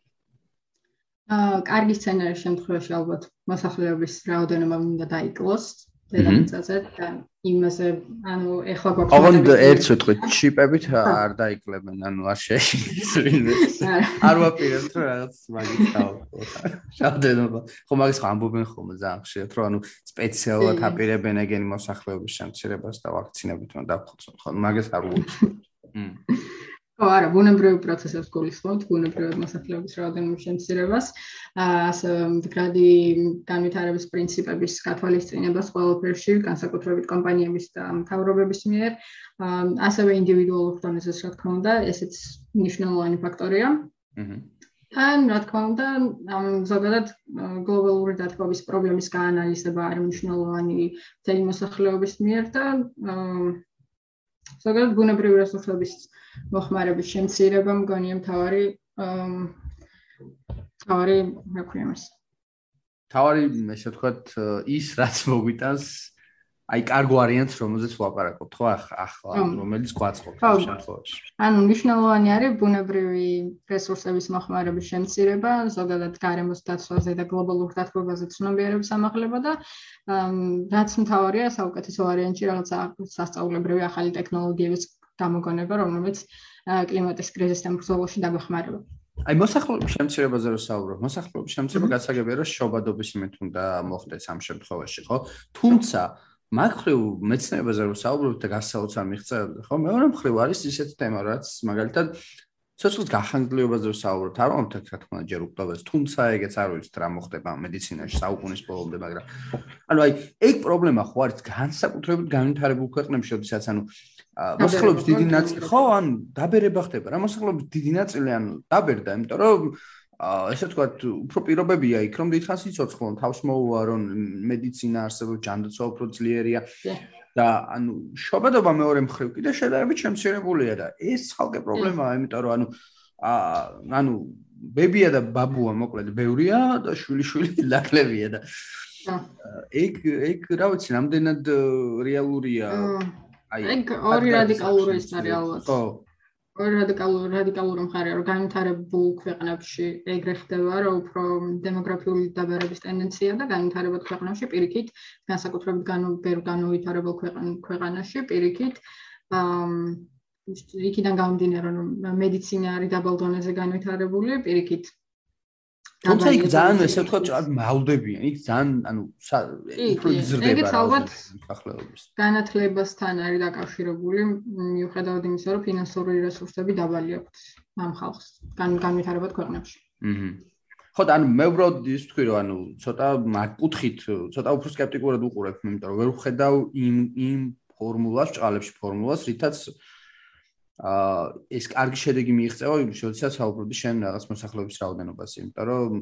აა კარგი სცენარის შემთხვევაში ალბათ მოსახლეობის რაოდენობა უნდა დაიკლოს დედამიწაზე და იმაზე ანუ ეხლა გვაქვს ოღონდ ერთ სიტყვით ჩიპებით არ დაიკლებენ ანუ არ შეიძლება არ ვაპირებთ რომ რაღაც მაგის თავი. შავდენობა. ხო მაგის ამბობენ ხოლმე ძალიან ხშირად რომ ანუ სპეციალურად აპირებენ ეგენი მოსახლეობის შემცირებას და ვაქცინებით უნდა დაფხოცონ ხო მაგას არ ვუწევთ ხო, არა, ბუნებრივი პროცესებს გულისხმობთ, ბუნებრივი მოსახლეობის რაოდენობის შემცირებას, ასე მდგრადი განვითარების პრინციპების გათვალისწინებას ყველაფერში, განსაკუთრებით კომპანიების და მთავრობების მიერ, ასევე ინდივიდუალურ დონეზეც, რა თქმა უნდა, ესეც მნიშვნელოვანი ფაქტორია. აჰა. ან რა თქმა უნდა, ზოგადად გლობალური დათბობის პრობლემის გაანალიზება არის მნიშვნელოვანი თემი მოსახლეობის მიერ და ზოგადად ბუნებრივი რესურსების მოხმარების შემცირება მგონია მთავარი მთავარი რა ქვია მას? თავარი ესე ვთქვათ ის რაც მოგვიტანს აი კარგო არიანტს რომელზეც ვაპარაკობთ ხო? ახლა რომელიც გვაწყობთ ამ შემთხვევაში. ანუ მნიშვნელოვანი არის ბუნებრივი რესურსების მოხმარების შემცირება ზოგადად გარემოს დაცვაზე და გლობალურ დათბობაზე ცნობიერების ამაღლება და რაც მთავარია საუკეთესო ვარიანტი რაღაცა სასწაულებრივი ახალი ტექნოლოგიების გამოგონება რომელიც კლიმატის კრიზისთან ბრძოლაში დაგვეხმარება აი მოსახლეობის შემცირებაზე რო საუბრობ, მოსახლეობის შემცირება გასაგებია რომ შობადობის იმით უნდა მოხდეს ამ შემთხვევაში, ხო? თუმცა მაგხრივ მეცნიერებაზე რომ საუბრობთ და გასაოცარ არ მიღწევთ, ხო? მეორე მხრივ არის ისეთი თემა, რაც მაგალითად სოციალურ გახანგრძლივობაზე რომ საუბრობთ, არ მომთქ რა თქმა უნდა ჯერ უკლებას, თუმცა ეგეც არ ვიცით რა მოხდება მედიცინაში საუკუნის ბოლომდე, მაგრამ ანუ აი ეგ პრობლემა ხო არის განსაკუთრებით განვითარებულ ქვეყნებში, როდესაც ანუ მოსახლეობის დიდი ნაწილი ხო, ანუ დაბერება ხდება რა მოსახლეობის დიდი ნაწილი ანუ დაბერდა, იმიტომ რომ ესე ვთქვათ, უფრო პირობებია იქ, რომ დიდხანს იცოცხლონ, თავს მოუვა, რომ მედიცინა არსებობს, ჯანდაცვა უფრო ძლიერია. და ანუ შობადობა მეორე მხრივ კიდე შედარებით შემცირებულია და ეს ხალხე პრობლემაა, იმიტომ რომ ანუ აა ანუ ბებია და ბაბუა მოკლედ ბევრია და შვილი-შვილი ლაკლებია და ეგ ეგ რა ვიცი, რამდენად რეალურია? აი ეგ ორი რადიკალური ის ალბათ. ხო, რადიკალურ რადიკალურ მხარე რომ განვითარებულ ქვეყნებში ეგრე ხდება რომ უფრო დემოგრაფიული დაბარების ტენდენცია და განვითარებულ ქვეყნებში პირიქით განსაკუთრებით განვითარებულ ქვეყანაში პირიქით აა იქიდან გამომდინარე რომ მედიცინა არის დაბალ დონეზე განვითარებული პირიქით თუმცა იქ ძალიან ესე ვთქვათ, არ მავდებიან, იქ ძალიან ანუ უფრო იზრდება რა. ალბათ ახლეობის. განათლებასთან არის დაკავშირებული, მიუხედავად იმისა, რომ ფინანსური რესურსები დაბალი აქვს ამ ხალხს, განვითარებად ქვეყნებში. აჰა. ხო და ანუ მე უბრალოდ ის ვთქვი, რომ ანუ ცოტა მაგკუთხით, ცოტა უფრო скеპტიკურად უყურებ, იმიტომ რომ ვერ ვხედავ იმ იმ ფორმულას, ჭალებში ფორმულას, რითაც აა ეს კარგი შედეგი მიიღწევა იმ შემთხვევაში საუბრობდი შენ რაღაც მოსახლეობის რაოდენობაზე, იმიტომ რომ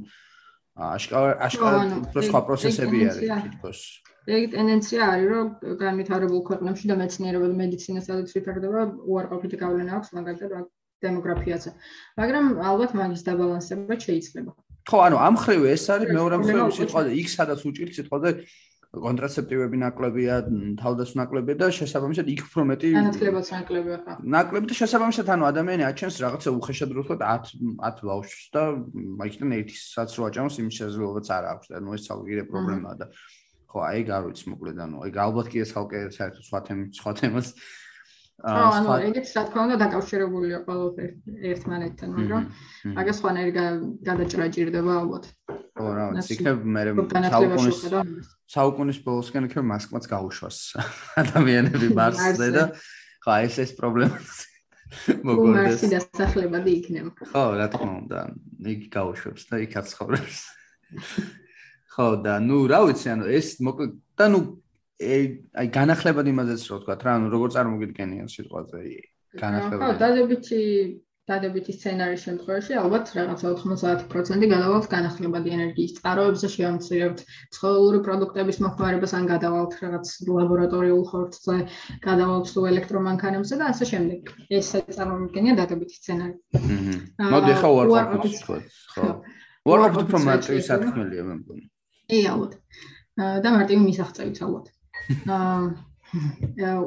აშკარა აშკარა უფრო სხვა პროცესები არის თითქოს. ეგ ტენდენცია არის, რომ განვითარებულ ქვეყნებში და მეცნიერება და მედიცინა სადაც ვითარდება, უარყოფითი გავლენა აქვს მაგალითად დემოგრაფიაზე. მაგრამ ალბათ მაგის დაბალანსება შეიძლება. ხო, ანუ ამ ხრივ ეს არის მეორე მხრივ სიტყვა და იქ სადაც უჭირთ სიტყვა და კონტრაცეპტივები ნაკლებია, თავდასხმა ნაკლებია და შესაბამისად იქ უფრო მეტი განათლებაც ნაკლებია ხა. ნაკლები და შესაბამისად ანუ ადამიანი აჩენს რაღაცა უხეშად რო ვთქვა 10 10 ბავშვს და მაიქიდან ერთის საცრო აჭამს იმ შესაძლებლობაც არ აქვს და ნუ ეს ცალკე პრობლემაა და ხო აი ეგ არ ვიცი მოკლედ ანუ ეგ ალბათ კი ეს ხალხი საერთოდ სხვა თემით სხვა თემას აა ანუ ეგეც რა თქმა უნდა დაკავშირებულია ყველაფერი ერთმანეთთან მაგრამ მაგას სხვანაირი გადაჭრა ჭირდება ალბათ. ხო რა ვიცი იქნებ მე საუკუნის საუკუნის ბოლოსკენ იქნებ მასკმაც გაუშვას ადამიანები მარსზე და ხო ეს ეს პრობლემაა მოგონდეს. მარსი დასახლებადი იქნება. ხო რა თქმა უნდა იგი გაუშვებს და იქაც ცხოვრობს ხო და ნუ რა ვიცი ანუ ეს მოკლედ და ნუ აი განახლებად იმაზეც რო ვთქვა რა ანუ როგორ წარმოგიდგენია სიტყვაზე? განახლებად ხო დადებითი დადებითი სცენარის შემთხვევაში ალბათ რაღაცა 90% გადავალთ განახლებადი ენერგიის წყაროებზე შევამცირებთ ცხოველური პროდუქტების მოხმარებას ან გადავალთ რაღაც ლაბორატორიულ ხორცზე გადავალთ თუ ელექტრომანქანებზე და ასე შემდეგ. ეს წარმოგიდგენია დადებითი სცენარი. აჰა მოდი ხო. უარყოფით ხო უარყოფით რომ მარტივი საქმეა მე მგონი. ე ალბათ. და მარტივი მისაღწევით ალბათ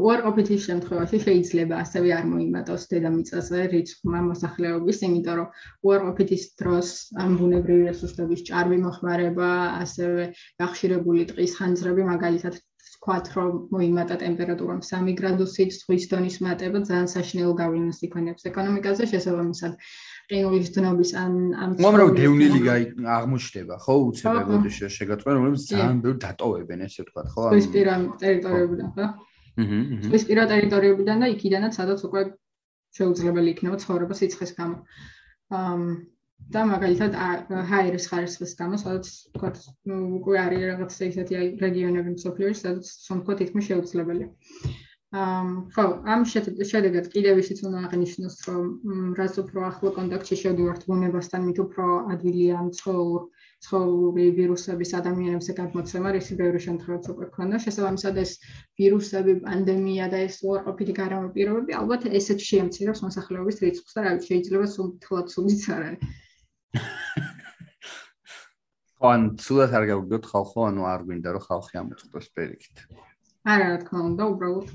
უარყოფითი შემთხვევაში შეიძლება ასევე არ მოიმატოს დედამიწაზე რიცხვა მოსახლეობის, იმიტომ რომ უარყოფითის დროს ამ ბუნებრივი რესურსების ჭარბი მოხმარება, ასევე გახშირებული ტყის ხანძრები, მაგალითად ვთქვათ, რომ მოიმატა ტემპერატურამ 3 გრადუსით, ზღვის დონის მატება ძალიან საშინელ გავლენას იქონებს ეკონომიკაზე, შესაბამისად ყინულის დნობის ან ამ უამრავ დევნილი აღმოჩნდება ხო უცებებლად შეგაწყვეტ რომლებიც ძალიან ბევრ დატოვებენ ესე ვთქვა ხო ამ ის პირა ტერიტორიებიდან ხო? აჰა ის პირა ტერიტორიებიდან და იქიდანაც სადაც უკვე შეუძლებელი იქნება ცხოვრება სიცხეს გამო. ამ და მაგალითად ჰაერის ხარისხის გამო სადაც ვთქვა უკვე არის რაღაც ისეთი რეგიონები მსოფლიოში სადაც თქო თითქმის შეუძლებელია ხო ამ შედეგად კიდევ ისიც უნდა აღნიშნოს რომ რაც უფრო ახლო კონტაქტში შევდივართ ბუნებასთან მით უფრო ადვილია მცხოვრ ცხოველური ვირუსების ადამიანებზე გადმოცემა რისი ბევრი შემთხვევაც უკვე ქონდა შესაბამისად ეს ვირუსები პანდემია და ეს უარყოფითი გარემო პირობები ალბათ ესეც შეემცირებს მოსახლეობის რიცხვს და რა ვიცი შეიძლება სულ თლაც სულიც არ არის ხო ან სულაც არ გავიგოთ ხალხო ანუ არ გვინდა რომ ხალხი ამოწყდეს პერიქით არა რა თქმა უნდა უბრალოდ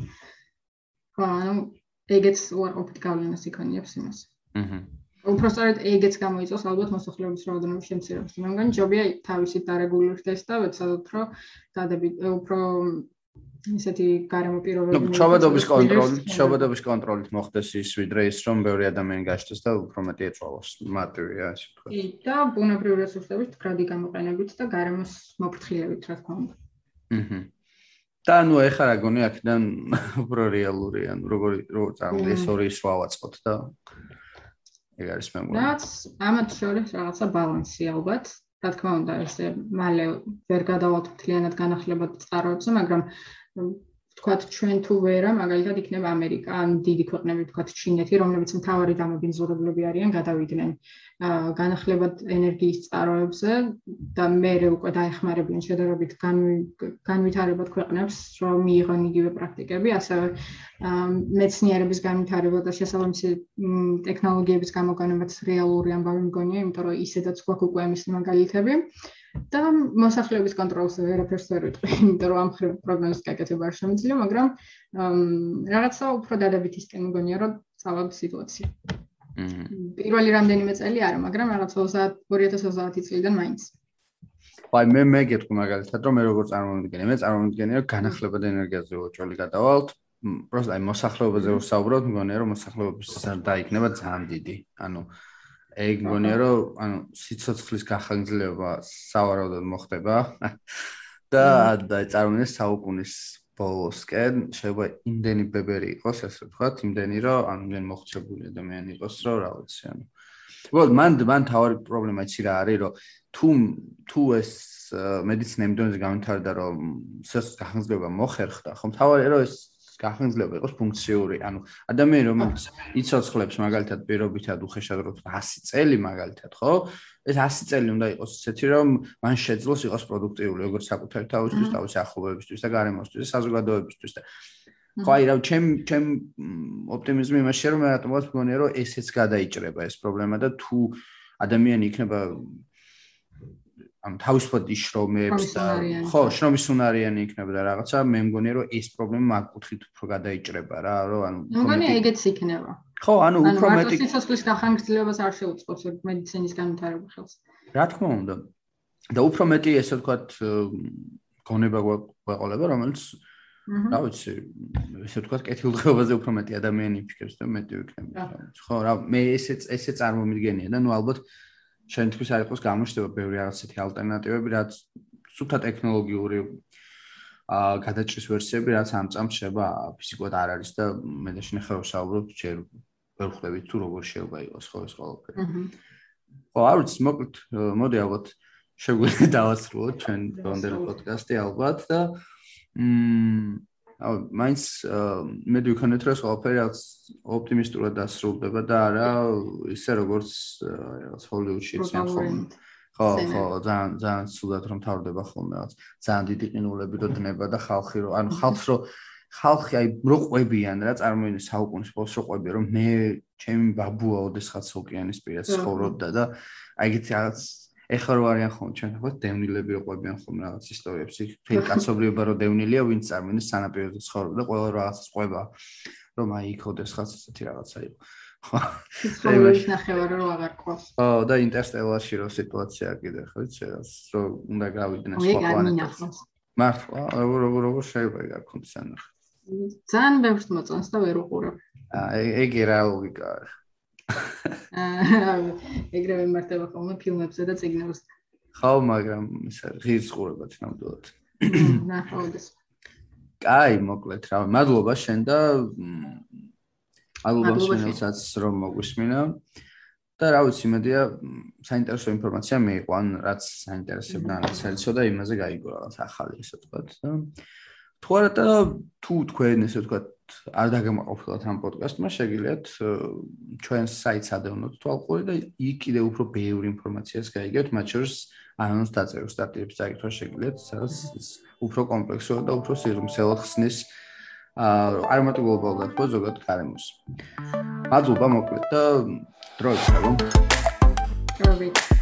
ანუ ეგეც უარყოფით გავლენას იქონიებს იმას. აჰა უბრალოდ ეგეც გამოიწვევს ალბათ მოსახლეობის რაოდენობის შემცირებას მგონი ჯობია თავისით დარეგულირდეს და ვეცადოთ რომ დადებით უფრო ისეთი გარემო პირობები ნუ ჩავადობის კონტროლით ჩავადობის კონტროლით მოხდეს ის ვიდრე ის რომ ბევრი ადამიანი გაჩნდეს და უფრო მეტი ეწვალოს. მარტივია ასე ვთქვა კი და ბუნებრივი რესურსების გრადი გამოყენებით და გარემოს მოფრთხილებით რა თქმა უნდა. აჰა და ნუ ეხა რა გონი აქედან უფრო რეალური ანუ როგორი როგორ წამოდი ეს ორი შევავაწყოთ და ეგ არის მე მგონი. რაც ამათ შორის რაღაცა ბალანსი ალბათ. რა თქმა უნდა, ეს მალე ვერ გადავალთ მთლიანად განახლებად წყაროებზე, მაგრამ თქვათ ჩვენ თუ ვერა მაგალითად იქნება ამერიკა ან დიდი ქვეყნები თქვათ ჩინეთი რომლებიც მთავარი დამობინძურებლები არიან გადავიდნენ განახლებად ენერგიის წყაროებზე და მე უკვე დაეხმარებიან შედარებით განვითარებად ქვეყნებს რომ მიიღონ იგივე პრაქტიკები ასევე მეცნიერების განვითარება და შესაბამისი ტექნოლოგიების გამოყენებაც რეალური ამბავი მგონია იმიტომ რომ ისედაც გვაქვს უკვე ამის მაგალითები და მოსახლეობის კონტროლს ვერაფერს ვერ ვიტყვი, იმიტომ რომ ამ ხრივ პროგნოზის გაკეთება არ შემიძლია, მაგრამ რაღაცა უფრო დადებითისკენ მგონია, რომ წავალ სიტუაცია. პირველი რამდენიმე წელი არა, მაგრამ რაღაცა 2030 წლიდან მაინც. აი მე მე გეტყვი მაგალითად, რომ მე როგორ წარმოვიდგენე, მე წარმოვიდგენე, რომ განახლებად ენერგიაზე უჭოლი გადავალთ. просто აი მოსახლეობაზე ვსაუბრობ, მგონია რომ მოსახლეობის ზრდა იქნება ძალიან დიდი. ანუ ეგ მგონია რომ ანუ სიცოცხლის გახანგრძლივება სავარაუდოდ მოხდება. და წარმოვიდგინე საუკუნის ბოლოსკენ. შეიძლება იმდენი ბებერი იყოს ასე ვთქვათ. იმდენი რომ ანუ იმდენი მოხცებული ადამიანი იყოს რომ რა ვიცი ანუ. Well man man თავი პრობლემა იცი რა არის რომ თუ თუ ეს მედიცინა იმდენზე განვითარდა რომ სიცოცხლის გახანგრძლივება მოხერხდა ხომ თავი რომ ეს გახანგრძლივება იყოს ფუნქციური. ანუ ადამიანი რომელიც იცოცხლებს მაგალითად პირობითად უხეშად რო 100 წელი მაგალითად, ხო? ეს 100 წელი უნდა იყოს ისეთი, რომ მან შეძლოს იყოს პროდუქტიული, როგორც საკუთარი თავისთვის, თავის ახლობლებისთვის და გარემოსთვის, საზოგადოებისთვის და ხო აი რა ჩემ ჩემ ოპტიმიზმი იმაშია რომ რატომაც მგონია რომ ესეც გადაიჭრება ეს პრობლემა და თუ ადამიანი იქნება ამ თავისუფლად იშრომებს და ხო, შრომის უნარიანი იქნება და რაღაცა, მე მგონია რომ ეს პრობლემა მაგ კუთხით უფრო გადაიჭრება რა, რომ ანუ მგონია ეგეც იქნება. ხო, ანუ უფრო მეტი სიცოცხლის გახანგრძლივებას არ შეუწყობს მედიცინის განვითარება ხელს. რა თქმა უნდა. და უფრო მეტი ესე ვთქვათ გონება გვაყოლება, რომელიც რა ვიცი, ესე ვთქვათ, კეთილდღეობაზე უფრო მეტი ადამიანი ფიქრობს და მეტი ვიქნება. ხო, რა მე ესე ესე წარმომიდგენია და ნუ ალბათ შენთვის არ იყოს გამოჩნდება ბევრი რაღაცეთი ალტერნატივები, რაც სუფთა ტექნოლოგიური აა გადაჭრის ვერსიები, რაც ამ წამს შეება ფიზიკურად არ არის და მე და შენ ხარ ვსაუბრობ ჯერ ვერ ხვდები თუ როგორ შეიძლება იყოს ხო ეს ყველაფერი. ხო, არ ვიცი, მოკლედ მოდი ალბათ შეგვიძლია დავასრულოთ ჩვენ ბონდელ პოდკასტი ალბათ და მმ მაინც მე ვიქნეთ რომ ყველაფერი რაც ოპტიმისტურად დასრულდება და არა ისე როგორც რაღაც ჰოლივუდში ცენ ხოლმე ხო ხო ძალიან ძალიან სულად რომ თავდება ხოლმე რაღაც. ძალიან დიდი ყინულები რო დნება და ხალხი რო ანუ ხალხს რო ხალხი აი რო ყვებიან რა წარმოიდგინე საუკუნის ბოლოს რო ყვებიან რომ მე ჩემი ბაბუა ოდესღაც ოკეანის პირას ცხოვრობდა და აი ეგეთი რაღაც ეხლა რო არიან ხოლმე ჩვენ ხო დევნილები რო ყვებიან ხოლმე რაღაც ისტორიებს. იქ თელ კაცობრიობა რო დევნილია ვინც წარმოიდგინე სანაპიროზე ცხოვრობდა და ყველა რაღაცას ყვება რომ აი იქ ოდესღაც ესეთი რაღაცა იყო. ხო? ეს ნახევარ რო აღარ ყავს. ხო და ინტერსტელარში რო სიტუაცია კიდე ხო იცი რა რო უნდა გავიდნენ სხვა პლანეტაზე მართლა როგორ როგორ როგორ შეიძლება ეგ არ კონდეს ანახ ძალიან ბევრს მოწონს და ვერ უყურებ. აი ეგ რა ლოგიკა არის ეგრევე მარტება ხოლმე ფილმებზე და წიგნებზე. ხო, მაგრამ ისა ღირს ყურებათ ნამდვილად. ნახავდეს. კაი, მოკლედ რა. მადლობა შენ და მადლობა შენსაც რომ მოგვისმინა. და რა ვიცი, მედია საინტერესო ინფორმაცია მიიყვან, რაც საინტერესებდა, რაც ეცო და იმაზე გაიგო რაღაც ახალი ესე ვთქვათ. თუ არა და თუ თქვენ ესე ვთქვათ არ დაგემაყოფილოთ ამ პოდკასტმა, შეგიძლიათ ჩვენს საიტსადე უნდა თვალყური და იქ კიდე უფრო ბევრი ინფორმაციას გაიგებთ, მათ შორის ანონს დაწერო სტატიებს წაკითხვა შეგიძლიათ, სადაც უფრო კომპლექსურად და უფრო სიღრმისეულად ხსნის არ მარტო გლობალურად, ხო ზოგადად გარემოს. მადლობა მოკლედ და დროებით, რა. დროებით.